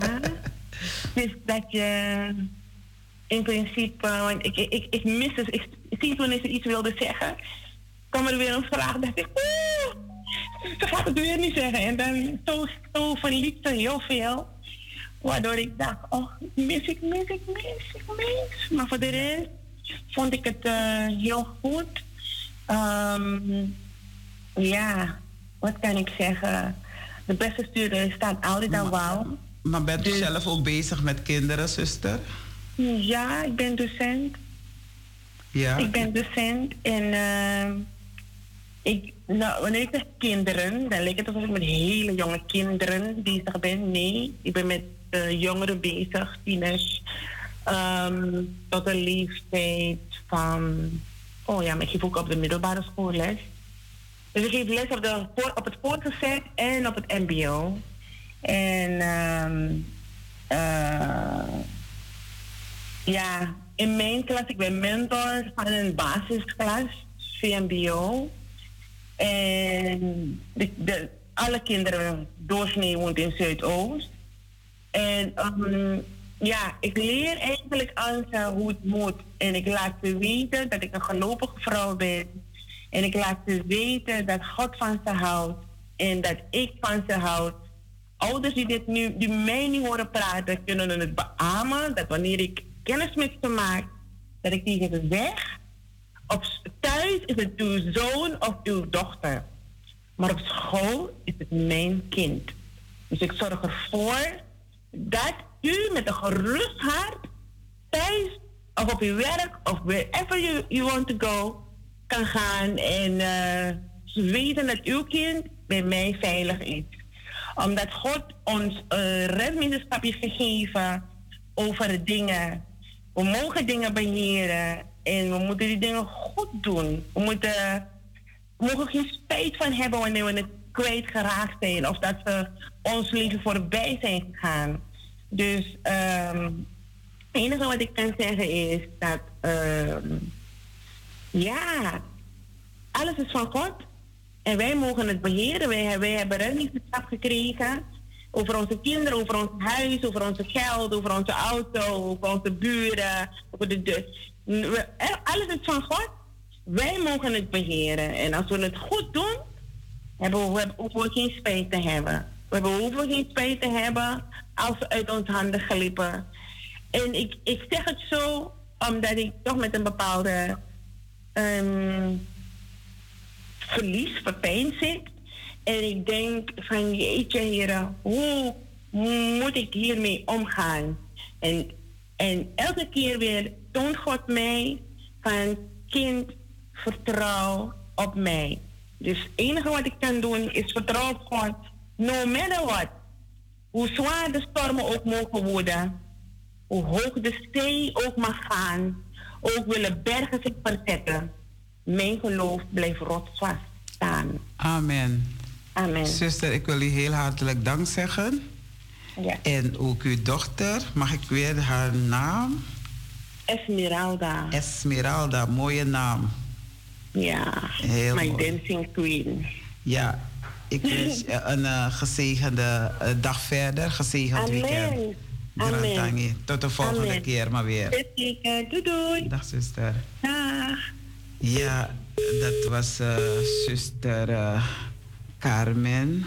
dus dat je in principe, want ik, ik, ik, ik mis het, ik, ik zie wanneer ze iets wilde zeggen, kwam er weer een vraag, dacht ik, oeh, ze gaat het weer niet zeggen. En dan zo, zo verliet ze heel veel, waardoor ik dacht, oh, mis ik, mis ik, mis ik, mis. Maar voor de rest vond ik het eh, heel goed. Ehm, ja, wat kan ik zeggen? De beste stuurder staat altijd aan wal. Maar bent u zelf ook bezig met kinderen, zuster? Ja, ik ben docent. Ja. Ik ben docent en ehm, ik, nou, wanneer ik zeg kinderen, dan lijkt het alsof ik met hele jonge kinderen bezig ben. Nee, ik ben met eh, jongeren bezig, tieners, ehm, tot een leeftijd van, oh ja, maar ik geef ook op de middelbare school les. Dus ik geef les op, het voortgezet en op het MBO. En ehm, eh, ja, in mijn klas, ik ben mentor van een basisklas, VMBO. En de, alle kinderen doorsnee woont in Zuidoost. En ehm, ja, ik leer eigenlijk ze hoe het moet. En ik laat ze weten dat ik een gelovige vrouw ben. En ik laat ze weten dat God van ze houdt. En dat ik van ze houd. Ouders die, dit nu, die mij niet horen praten, kunnen het beamen. Dat wanneer ik kennis met ze maak, dat ik tegen ze zeg. Op thuis is het uw zoon of uw dochter. Maar op school is het mijn kind. Dus ik zorg ervoor dat u met een gerust hart thuis of op uw werk of wherever you, want to go kan gaan en eh, weten dat uw kind bij mij veilig is. Omdat God ons een redmiddelsstap heeft gegeven over dingen. We mogen dingen beheren en we moeten die dingen goed doen. We moeten mogen geen spijt van hebben wanneer we het kwijtgeraakt zijn of dat we ons leven voorbij zijn gegaan. Dus ehm, het enige wat ik kan zeggen is dat ehm, ja, alles is van God En wij mogen het beheren. Wij, wij hebben reddingsverslag gekregen over onze kinderen, over ons huis, over onze geld, over onze auto, over onze buren, over de. We- Alles is van God. Wij mogen het beheren. En als we het goed doen, hebben we, hoeven we geen spijt te hebben. We hebben- hoeven geen spijt te hebben als ze uit onze handen glippen. En ik, ik zeg het zo omdat ik toch met een bepaalde ehm, verlies, verpijn zit. En ik denk van jeetje heren, hoe moet ik hiermee omgaan? En, en elke keer weer toont God mij van kind, vertrouw op mij. Dus het enige wat ik kan doen is vertrouwen op God. No matter what. Hoe zwaar de stormen ook mogen worden. Hoe hoog de zee ook mag gaan. Ook willen bergen zich verzetten. Mijn geloof blijft rotsvast staan. Amen. Amen. Zuster, ik wil u heel hartelijk dank zeggen. Ja. En ook uw dochter, mag ik weer haar naam? Esmeralda. Esmeralda, mooie naam. Ja. Heel My mooi. dancing queen. Ja, ik wens je een eh, gezegende eh, dag verder, gezegend weekend. Amen. Grantangi. Amen. Tot de volgende Amen. keer maar weer. Doei doei. Dag zuster. Dag. Ja, dat was eh, zuster Carmen.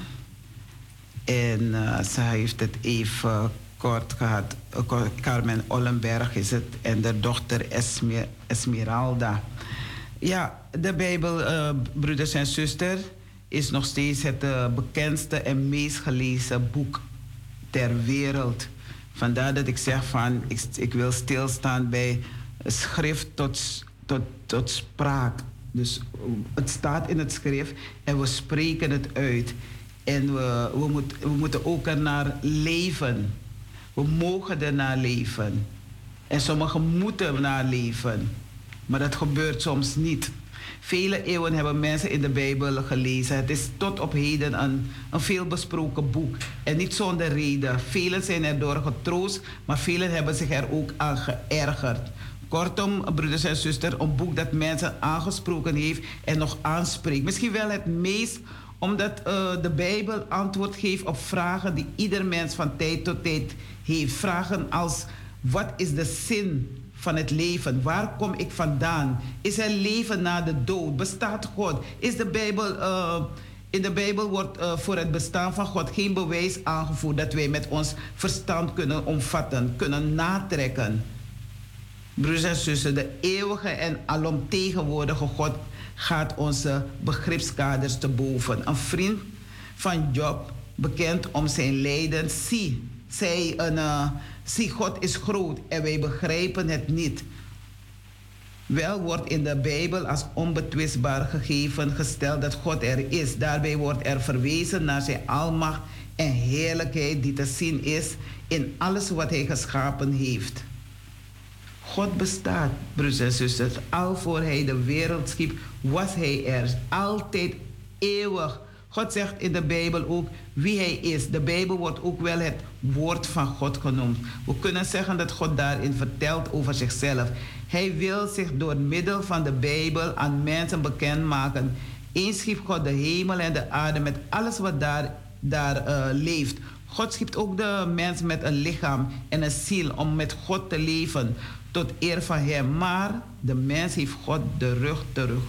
En eh, ze heeft het even kort gehad. Eh, Carmen Ollenberg is het. En de dochter Esme- Esmeralda. Ja, de Bijbel, eh, broeders en zusters, is nog steeds het eh, bekendste en meest gelezen boek ter wereld. Vandaar dat ik zeg van, ik, ik wil stilstaan bij schrift tot, tot, tot spraak. Dus het staat in het schrift en we spreken het uit. En we, we, moet, we moeten ook ernaar leven. We mogen ernaar leven. En sommigen moeten naar leven. Maar dat gebeurt soms niet. Vele eeuwen hebben mensen in de Bijbel gelezen. Het is tot op heden een, een veelbesproken boek. En niet zonder reden. Velen zijn erdoor getroost, maar velen hebben zich er ook aan geërgerd. Kortom, broeders en zusters, een boek dat mensen aangesproken heeft en nog aanspreekt. Misschien wel het meest omdat eh, de Bijbel antwoord geeft op vragen die ieder mens van tijd tot tijd heeft. Vragen als: wat is de zin van het leven? Waar kom ik vandaan? Is er leven na de dood? Bestaat God? Is de Bijbel. eh, in de Bijbel wordt eh, voor het bestaan van God geen bewijs aangevoerd dat wij met ons verstand kunnen omvatten, kunnen natrekken. Broers en zussen, de eeuwige en alomtegenwoordige God gaat onze begripskaders te boven. Een vriend van Job, bekend om zijn lijden, zie, zei een, eh, zie, God is groot en wij begrijpen het niet. Wel wordt in de Bijbel als onbetwistbaar gegeven gesteld dat God er is. Daarbij wordt er verwezen naar zijn almacht en heerlijkheid die te zien is in alles wat hij geschapen heeft. God bestaat, broers en zusters. Al voor hij de wereld schiep, was hij er. Altijd eeuwig. God zegt in de Bijbel ook wie hij is. De Bijbel wordt ook wel het woord van God genoemd. We kunnen zeggen dat God daarin vertelt over zichzelf. Hij wil zich door middel van de Bijbel aan mensen bekendmaken. Eens schiep God de hemel en de aarde met alles wat daar, daar eh, leeft. God schiep ook de mens met een lichaam en een ziel om met God te leven tot eer van Hem. Maar de mens heeft God de rug terug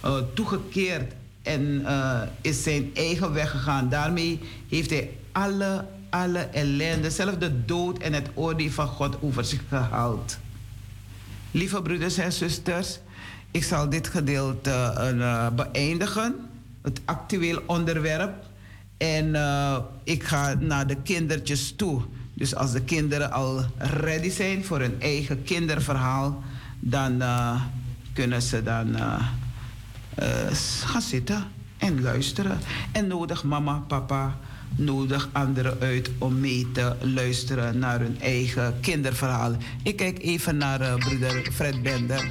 eh, toegekeerd en eh, is zijn eigen weg gegaan. Daarmee heeft hij alle, alle ellende, zelfs de dood en het oordeel van God over zich gehaald. Lieve broeders en zusters, ik zal dit gedeelte eh, beëindigen, het actueel onderwerp. En ik ga naar de kindertjes toe. Dus als de kinderen al ready zijn voor hun eigen kinderverhaal, dan eh, kunnen ze dan eh, eh, gaan zitten en luisteren. En nodig mama, papa, nodig anderen uit om mee te luisteren naar hun eigen kinderverhaal. Ik kijk even naar broeder Fred Bender.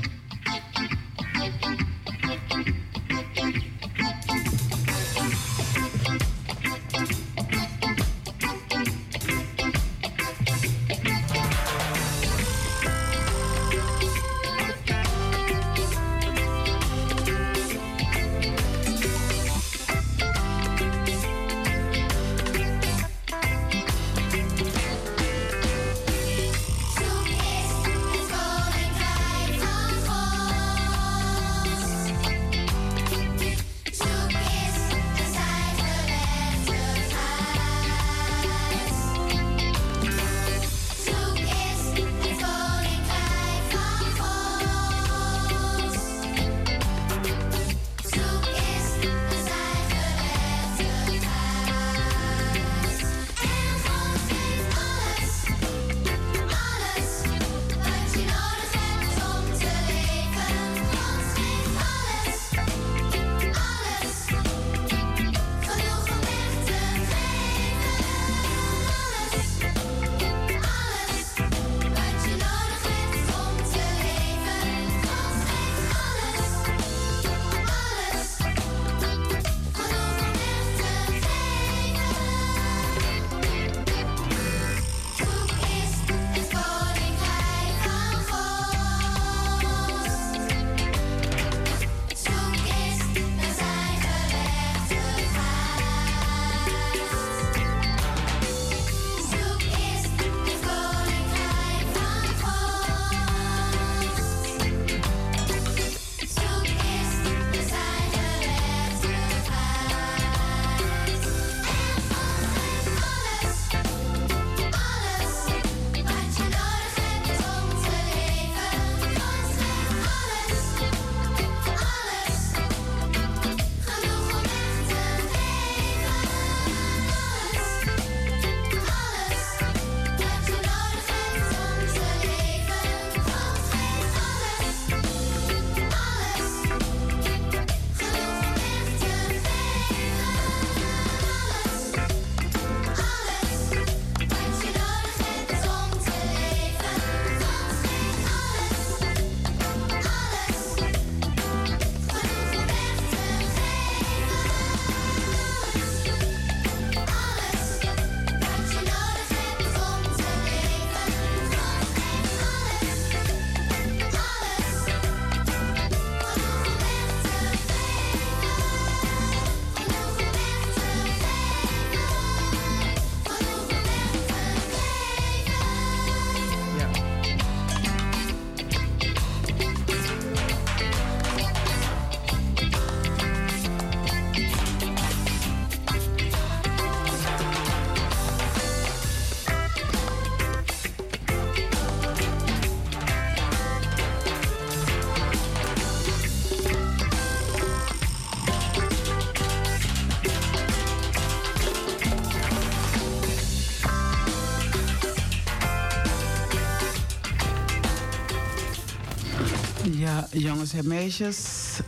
Jongens en meisjes.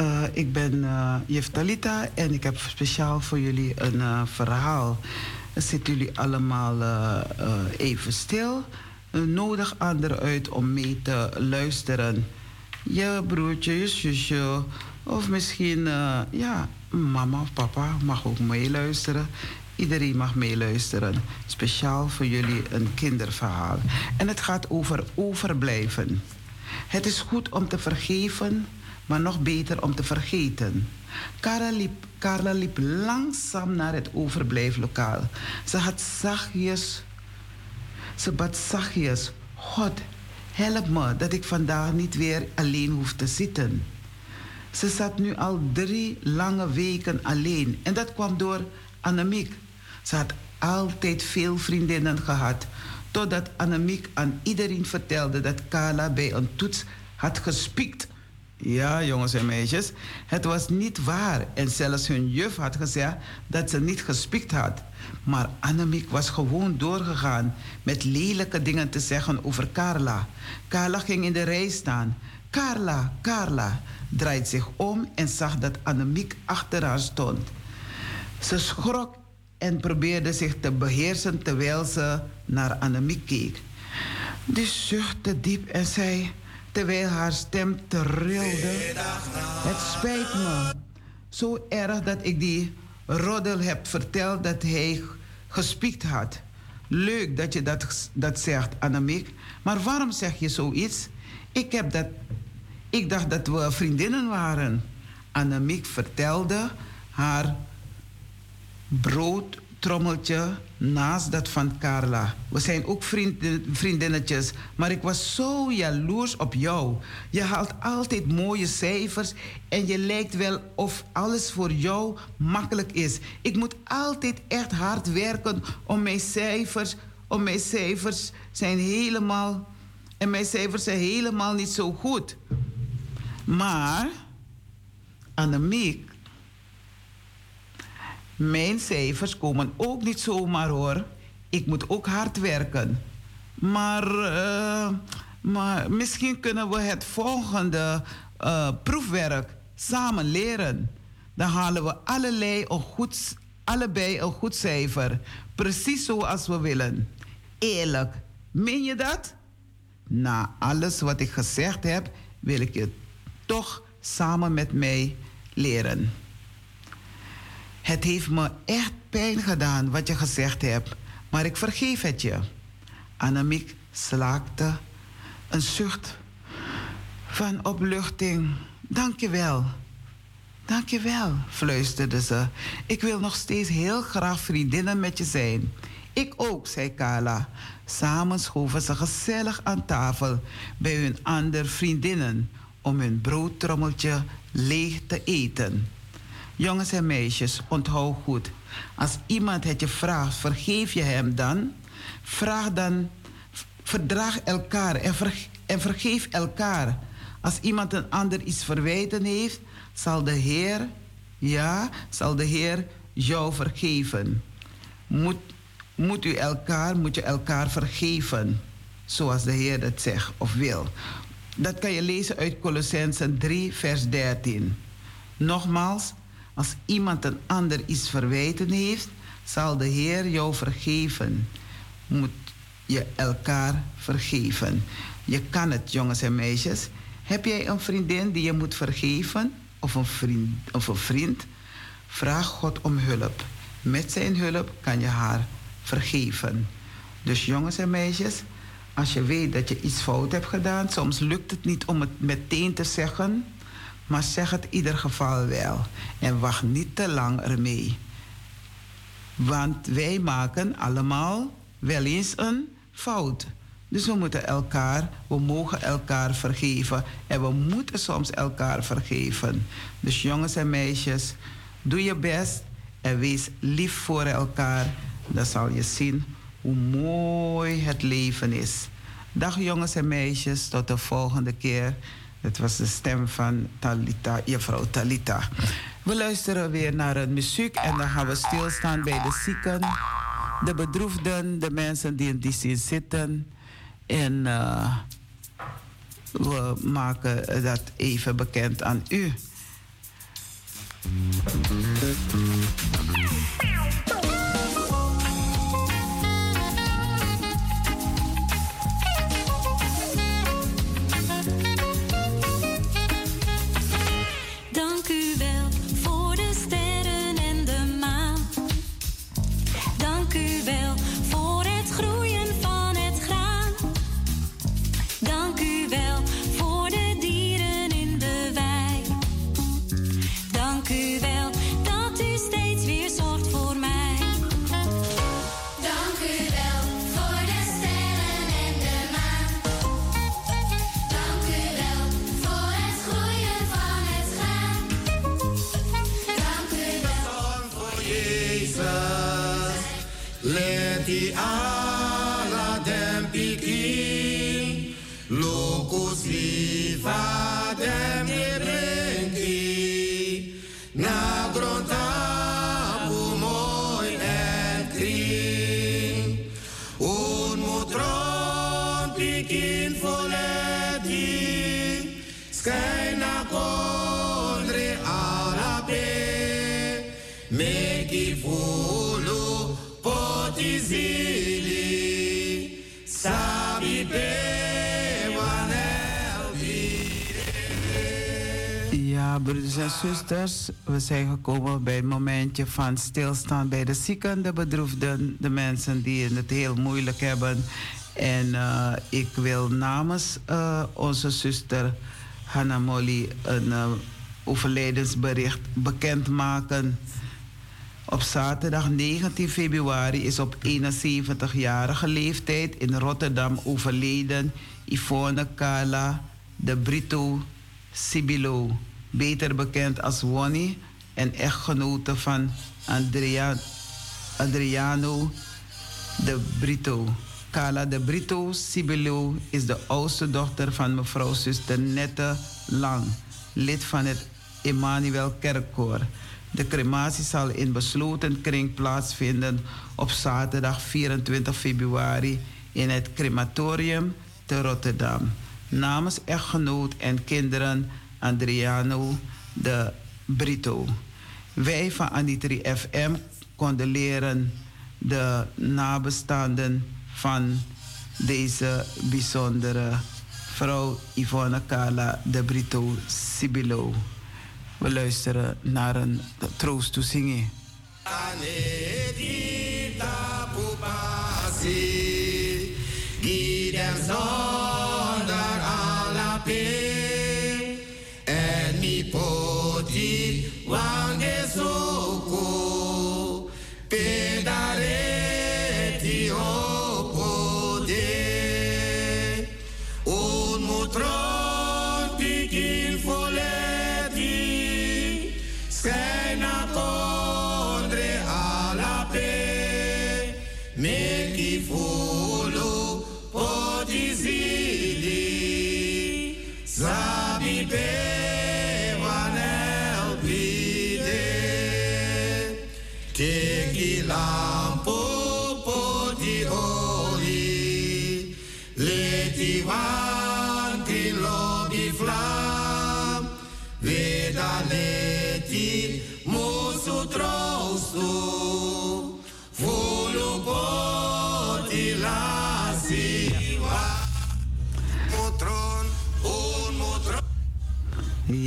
Uh, ik ben uh, Jef Talita en ik heb speciaal voor jullie een uh, verhaal. Zitten jullie allemaal even stil? nodig anderen uit om mee te luisteren. Je broertje, je zusje of misschien ja, mama of papa mag ook meeluisteren. Iedereen mag meeluisteren. Speciaal voor jullie een kinderverhaal. En het gaat over overblijven. Het is goed om te vergeven, maar nog beter om te vergeten. Carla liep, Carla liep langzaam naar het overblijflokaal. Ze had zachtjes, ze bad zachtjes: God, help me dat ik vandaag niet weer alleen hoef te zitten. Ze zat nu al drie lange weken alleen en dat kwam door Annemiek. Ze had altijd veel vriendinnen gehad, totdat Annemiek aan iedereen vertelde dat Carla bij een toets had gespiekt. Ja, jongens en meisjes, het was niet waar. En zelfs hun juf had gezegd dat ze niet gespiekt had. Maar Annemiek was gewoon doorgegaan met lelijke dingen te zeggen over Carla. Carla ging in de rij staan. Carla, Carla, draait zich om en zag dat Annemiek achter haar stond. Ze schrok en probeerde zich te beheersen terwijl ze naar Annemiek keek. Die zuchtte diep en zei, terwijl haar stem trilde: Het spijt me zo erg dat ik die roddel heb verteld dat hij gespiekt had. Leuk dat je dat, dat zegt, Annemiek. Maar waarom zeg je zoiets? Ik, heb dat, ik dacht dat we vriendinnen waren. Annemiek vertelde haar broodtrommeltje naast dat van Carla. We zijn ook vriendinnetjes, maar ik was zo jaloers op jou. Je haalt altijd mooie cijfers en je lijkt wel of alles voor jou makkelijk is. Ik moet altijd echt hard werken om mijn cijfers, om mijn cijfers zijn helemaal en mijn cijfers zijn helemaal niet zo goed. Maar Annemiek mijn cijfers komen ook niet zomaar hoor. Ik moet ook hard werken. Maar, uh, maar misschien kunnen we het volgende uh, proefwerk samen leren. Dan halen we een goed, allebei een goed cijfer. Precies zoals we willen. Eerlijk, meen je dat? Na alles wat ik gezegd heb, wil ik je toch samen met mij leren. Het heeft me echt pijn gedaan wat je gezegd hebt, maar ik vergeef het je. Annemiek slaakte een zucht van opluchting. Dank je wel. Dank je wel, fluisterde ze. Ik wil nog steeds heel graag vriendinnen met je zijn. Ik ook, zei Carla. Samen schoven ze gezellig aan tafel bij hun andere vriendinnen om hun broodtrommeltje leeg te eten. Jongens en meisjes, onthoud goed. Als iemand het je vraagt, vergeef je hem dan? Vraag dan, verdraag elkaar en, vergeef elkaar. Als iemand een ander iets verwijten heeft, zal de Heer, ja, zal de Heer jou vergeven. Moet, moet u elkaar, moet je elkaar vergeven. Zoals de Heer het zegt of wil. Dat kan je lezen uit Colossensen 3, vers 13. Nogmaals, als iemand een ander iets verwijten heeft, zal de Heer jou vergeven. Moet je elkaar vergeven. Je kan het, jongens en meisjes. Heb jij een vriendin die je moet vergeven? Of een vriend? Of een vriend? Vraag God om hulp. Met zijn hulp kan je haar vergeven. Dus jongens en meisjes, als je weet dat je iets fout hebt gedaan, soms lukt het niet om het meteen te zeggen. Maar zeg het in ieder geval wel. En wacht niet te lang ermee. Want wij maken allemaal wel eens een fout. Dus we moeten elkaar, we mogen elkaar vergeven. En we moeten soms elkaar vergeven. Dus jongens en meisjes, doe je best en wees lief voor elkaar. Dan zal je zien hoe mooi het leven is. Dag jongens en meisjes, tot de volgende keer. Het was de stem van Talita, juffrouw Talita. We luisteren weer naar een muziek en dan gaan we stilstaan bij de zieken, de bedroefden, de mensen die in die zin zitten. En uh, we maken dat even bekend aan u. Let die Broeders en zusters, we zijn gekomen bij het momentje van stilstaan bij de zieken, de bedroefden, de mensen die het heel moeilijk hebben. En eh, ik wil namens eh, onze zuster Hanna Molly een eh, overlijdensbericht bekendmaken. Op zaterdag 19 februari is op 71-jarige leeftijd in Rotterdam overleden Yvonne Kala de Brito Sibilo, beter bekend als Wonnie en echtgenote van Andrea, Adriano de Brito. Kala de Brito Sibilo is de oudste dochter van mevrouw zuster Nette Lang, lid van het Emmanuel Kerkkoor. De crematie zal in besloten kring plaatsvinden op zaterdag 24 februari in het crematorium te Rotterdam. Namens echtgenoot en kinderen Adriano de Brito. Wij van Anitri FM condoleren de nabestaanden van deze bijzondere vrouw Yvonne Kala de Brito Sibilo. We luisteren naar een troost toe zingen. Anedita pupasi, gidem zonder alla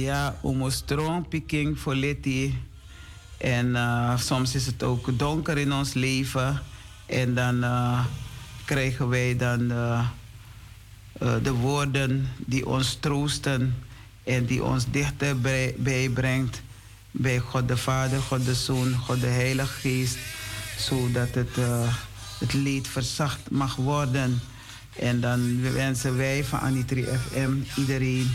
Ja, omostrom, piking, foleti. En eh, soms is het ook donker in ons leven. En dan eh, krijgen wij dan eh, de woorden die ons troosten en die ons dichter bij- bijbrengt bij God de Vader, God de Zoon, God de Heilige Geest, zodat het, eh, het leed verzacht mag worden. En dan wensen wij van Anitri FM iedereen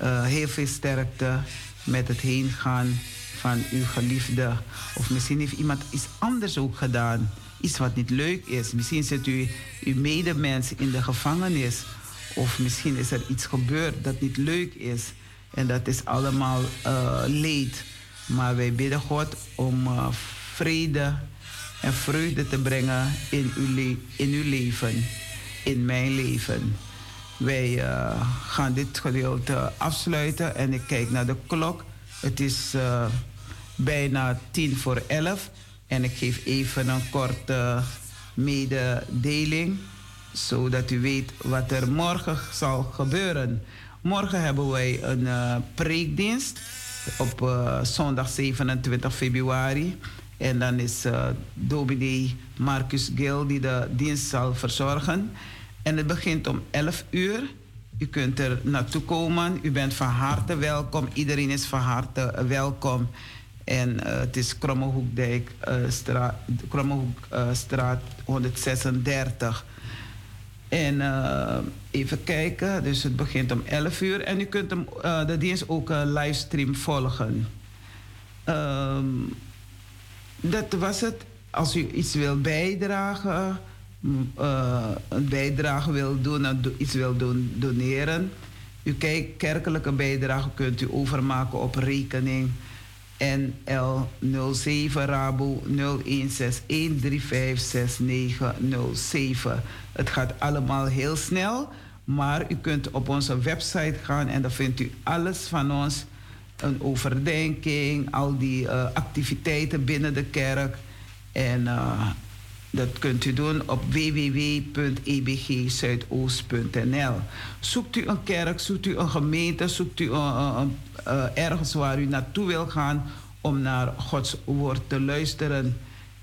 eh, heel veel sterkte met het heen gaan van uw geliefde. Of misschien heeft iemand iets anders ook gedaan. Iets wat niet leuk is. Misschien zit u uw medemens in de gevangenis. Of misschien is er iets gebeurd dat niet leuk is. En dat is allemaal eh, leed. Maar wij bidden God om eh, vrede en vreugde te brengen in uw, in uw leven, in mijn leven. Wij eh, gaan dit gedeelte afsluiten en ik kijk naar de klok. Het is eh, bijna tien voor elf en ik geef even een korte mededeling, zodat u weet wat er morgen zal gebeuren. Morgen hebben wij een eh, preekdienst op zondag 27 februari. En dan is uh, dominee Marcus Gil die de dienst zal verzorgen. En het begint om 11 uur. U kunt er naartoe komen. U bent van harte welkom. Iedereen is van harte welkom. En eh, het is Krommehoekdijk, eh, straat, Krommehoekstraat 136. En eh, even kijken, dus het begint om 11 uur. En u kunt hem, eh, de dienst ook livestream volgen. Ehm, dat was het. Als u iets wil bijdragen, eh, een bijdrage wil doen, en do- iets wil doen, doneren. Uw kerkelijke bijdrage kunt u overmaken op rekening NL07 Rabo 0161356907. Het gaat allemaal heel snel, maar u kunt op onze website gaan en dan vindt u alles van ons. Een overdenking, al die eh, activiteiten binnen de kerk. En eh, dat kunt u doen op www.ebgzuidoost.nl. Zoekt u een kerk, zoekt u een gemeente, zoekt u eh, ergens waar u naartoe wil gaan om naar Gods woord te luisteren.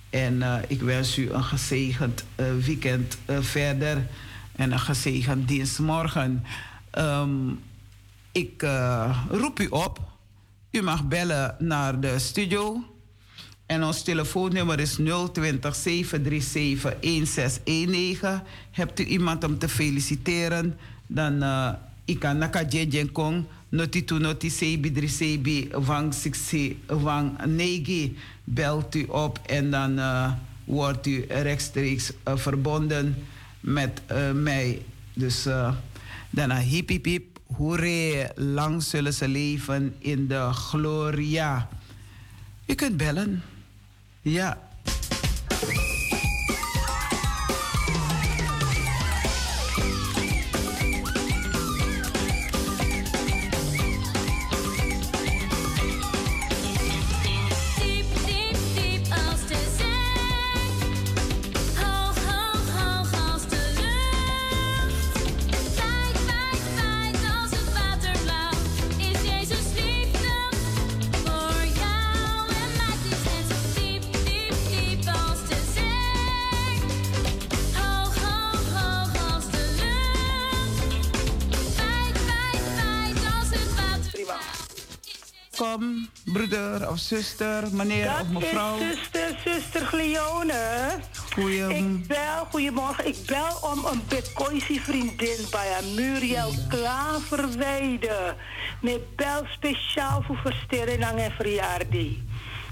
En eh, ik wens u een gezegend eh, weekend verder en een gezegend dienstmorgen. Ehm, ik roep u op. U mag bellen naar de studio. En ons telefoonnummer is 020 737 1619. Hebt u iemand om te feliciteren? Dan uh, ik kan naka jejen kong. Noti noti sebi dri sebi. Belt u op en dan uh, wordt u rechtstreeks uh, verbonden met mij. Dus uh, daarna hip hip hip. Lang zullen ze leven in de gloria. U kunt bellen. Ja. Zuster, meneer of mevrouw. is zuster, zuster Gleone. Goeie- Ik bel, goedemorgen. Ik bel om een Bitcoinsie vriendin bij haar, Muriel Klaverweide. Met bel speciaal voor versterring en verjaardag.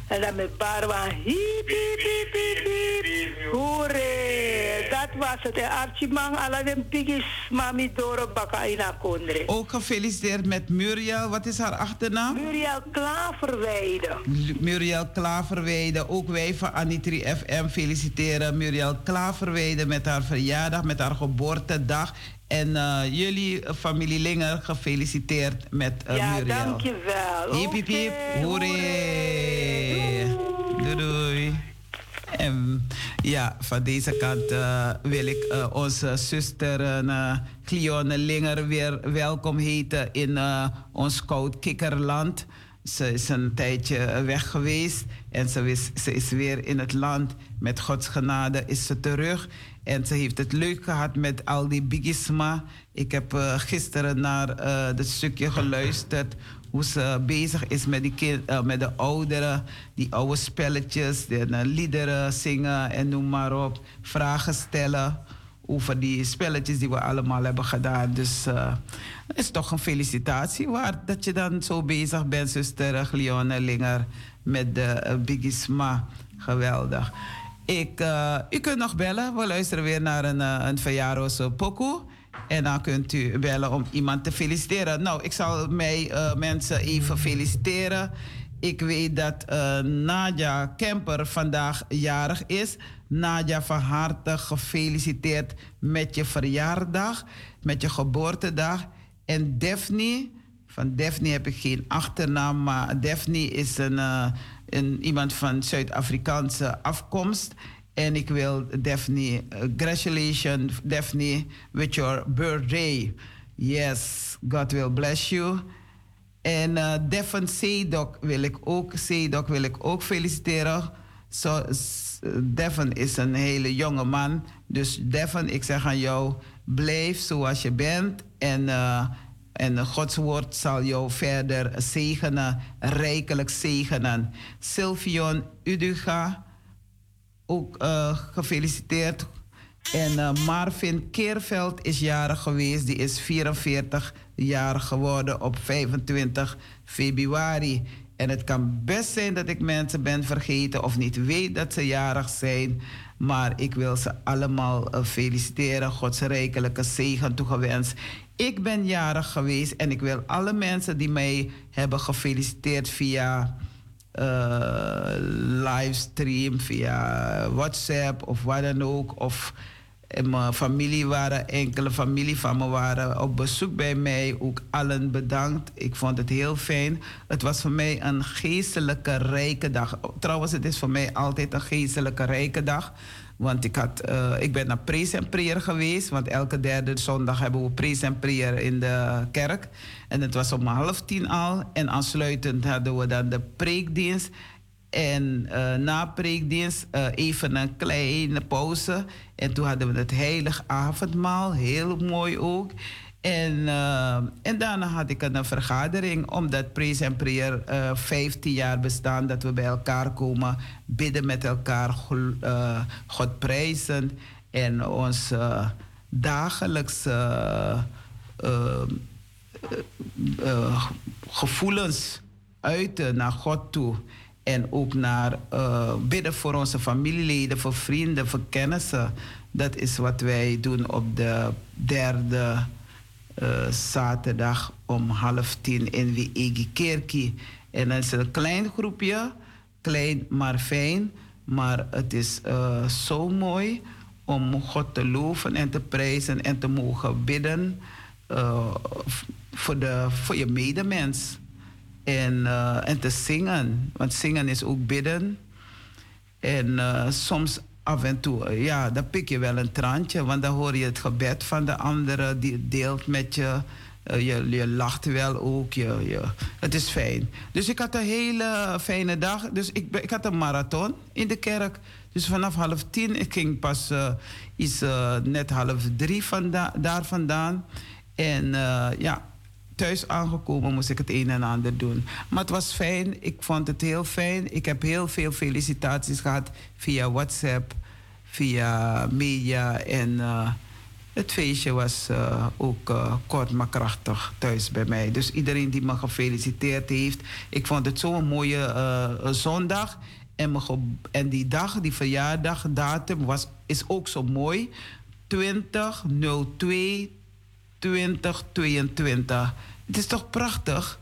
En dan met Barwa, hiep, hiep, hiep, hiep, hiep. Hoeré, dat was het. En Archie Mang, alle den piggies, mami Doro Baka Ina Kondre. Ook gefeliciteerd met Muriel. Wat is haar achternaam? Muriel Klaverweide. Muriel Klaverweide. Ook wij van Anitri FM feliciteren Muriel Klaverweide met haar verjaardag, met haar geboortedag. En eh, jullie eh, familie Linger gefeliciteerd met eh, ja, Muriel. dankjewel. Hiep, hiep, hiep. Hoeré. Doei, doei. En ja, van deze kant eh, wil ik eh, onze zuster uh, Linger weer welkom heten in ons koud kikkerland. Ze is een tijdje weg geweest en ze is, ze is weer in het land. Met Gods genade is ze terug. En ze heeft het leuk gehad met al die bigisma. Ik heb gisteren naar dat stukje geluisterd. Hoe ze bezig is met, die eh, met de ouderen. Die oude spelletjes, de, de liederen zingen en noem maar op. Vragen stellen over die spelletjes die we allemaal hebben gedaan. Dus eh, het is toch een felicitatie waard dat je dan zo bezig bent, zuster Glione Linger, met de uh, Bigisma. Geweldig. Ik, uh, u kunt nog bellen. We luisteren weer naar een, uh, een verjaardags pokoe. En dan kunt u bellen om iemand te feliciteren. Nou, ik zal mij uh, mensen even feliciteren. Ik weet dat uh, Nadja Kemper vandaag jarig is. Nadja, van harte gefeliciteerd met je verjaardag, met je geboortedag. En Daphne, van Daphne heb ik geen achternaam, maar Daphne is een, uh, een, iemand van Zuid-Afrikaanse afkomst. En ik wil Daphne, uh, congratulations Daphne, with your birthday. Yes, God will bless you. En uh, Devon Zeedok wil ik ook, Zeedok wil ik ook feliciteren. So, Devon is een hele jonge man. Dus Devon, ik zeg aan jou, blijf zoals je bent. En, uh, en Gods woord zal jou verder zegenen, rijkelijk zegenen. Sylvion Uduga, ook uh, gefeliciteerd. En uh, Marvin Keerveld is jarig geweest. Die is 44 jaar geworden op 25 februari. En het kan best zijn dat ik mensen ben vergeten of niet weet dat ze jarig zijn. Maar ik wil ze allemaal uh, feliciteren. Gods rijkelijke zegen toegewenst. Ik ben jarig geweest en ik wil alle mensen die mij hebben gefeliciteerd via livestream, via WhatsApp of wat dan ook. Of en mijn familie waren, enkele familie van me waren op bezoek bij mij. Ook allen bedankt. Ik vond het heel fijn. Het was voor mij een geestelijke rijke dag. Trouwens, het is voor mij altijd een geestelijke rijke dag. Want ik, had, uh, ik ben naar Praise en Prayer geweest. Want elke derde zondag hebben we Praise en Prayer in de kerk. En het was om half tien al. En aansluitend hadden we dan de preekdienst. En uh, na preekdienst uh, even een kleine pauze. En toen hadden we het heilig avondmaal, heel mooi ook. En, uh, en daarna had ik een vergadering, omdat Praise and Prayer 15 jaar bestaan, dat we bij elkaar komen, bidden met elkaar, God prijzen en ons dagelijks gevoelens uiten naar God toe. En ook naar uh, bidden voor onze familieleden, voor vrienden, voor kennissen. Dat is wat wij doen op de derde uh, zaterdag om half tien in Wiegi Kerkie. En dat is een klein groepje, klein maar fijn. Maar het is uh, zo mooi om God te loven en te prijzen en te mogen bidden voor, de, voor je medemens en, en te zingen. Want zingen is ook bidden. En soms af en toe, uh, ja, dan pik je wel een traantje, want dan hoor je het gebed van de andere die deelt met je. je, je lacht wel ook. Je, je, het is fijn. Dus ik had een hele fijne dag. Dus ik, ik had een marathon in de kerk. Dus vanaf half tien, ik ging pas iets net half drie daar vandaan. En ja, thuis aangekomen moest ik het een en ander doen. Maar het was fijn. Ik vond het heel fijn. Ik heb heel veel felicitaties gehad via WhatsApp, via media. En uh, het feestje was uh, ook uh, kort maar krachtig thuis bij mij. Dus iedereen die me gefeliciteerd heeft. Ik vond het zo'n mooie zondag. En, en die dag, die verjaardag, datum, was, is ook zo mooi. 20 02 2022. Het is toch prachtig?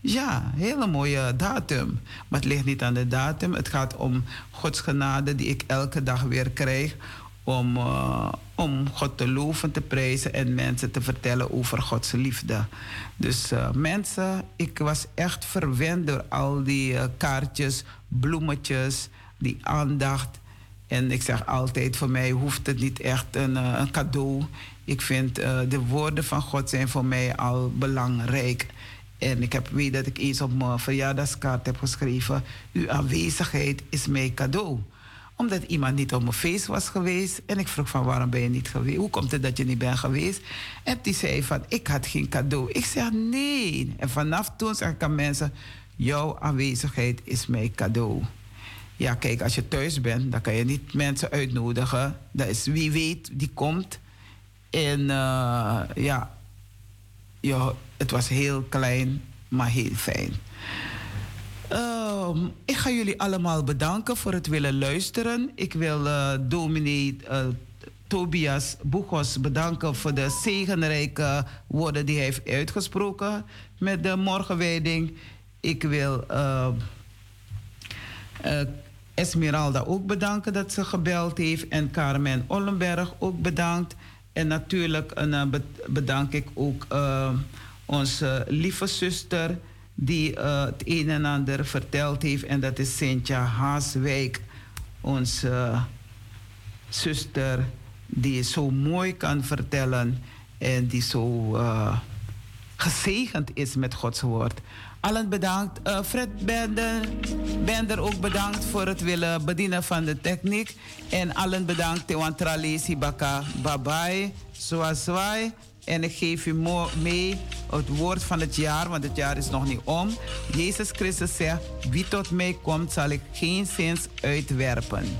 Ja, hele mooie datum. Maar het ligt niet aan de datum. Het gaat om Gods genade die ik elke dag weer krijg. Om, uh, om God te loven, te prijzen en mensen te vertellen over Gods liefde. Dus uh, mensen, ik was echt verwend door al die uh, kaartjes, bloemetjes, die aandacht. En ik zeg altijd, voor mij hoeft het niet echt een, een cadeau. Ik vind uh, de woorden van God zijn voor mij al belangrijk. En ik heb, weet dat ik eens op mijn verjaardagskaart heb geschreven... uw aanwezigheid is mijn cadeau. Omdat iemand niet op mijn feest was geweest. En ik vroeg van waarom ben je niet geweest? Hoe komt het dat je niet bent geweest? En die zei van ik had geen cadeau. Ik zeg nee. En vanaf toen zeg ik aan mensen... jouw aanwezigheid is mijn cadeau. Ja, kijk, als je thuis bent, dan kan je niet mensen uitnodigen. Dat is wie weet, die komt... En uh, ja, ja, het was heel klein, maar heel fijn. Um, ik ga jullie allemaal bedanken voor het willen luisteren. Ik wil uh, Tobias Boegos bedanken voor de zegenrijke woorden die hij heeft uitgesproken met de morgenwijding. Ik wil Esmeralda ook bedanken dat ze gebeld heeft. En Carmen Ollenberg ook bedankt. En natuurlijk uh, bedank ik ook onze lieve zuster die het een en ander verteld heeft. En dat is Cynthia Haaswijk, onze zuster die zo mooi kan vertellen en die zo gezegend is met Gods woord. Allen bedankt. Uh, Fred Bender, Bender ook bedankt voor het willen bedienen van de techniek. En allen bedankt. Tewan Tralesi Baka Babai. En ik geef u mee het woord van het jaar, want het jaar is nog niet om. Jezus Christus zegt, wie tot mij komt zal ik geen zins uitwerpen.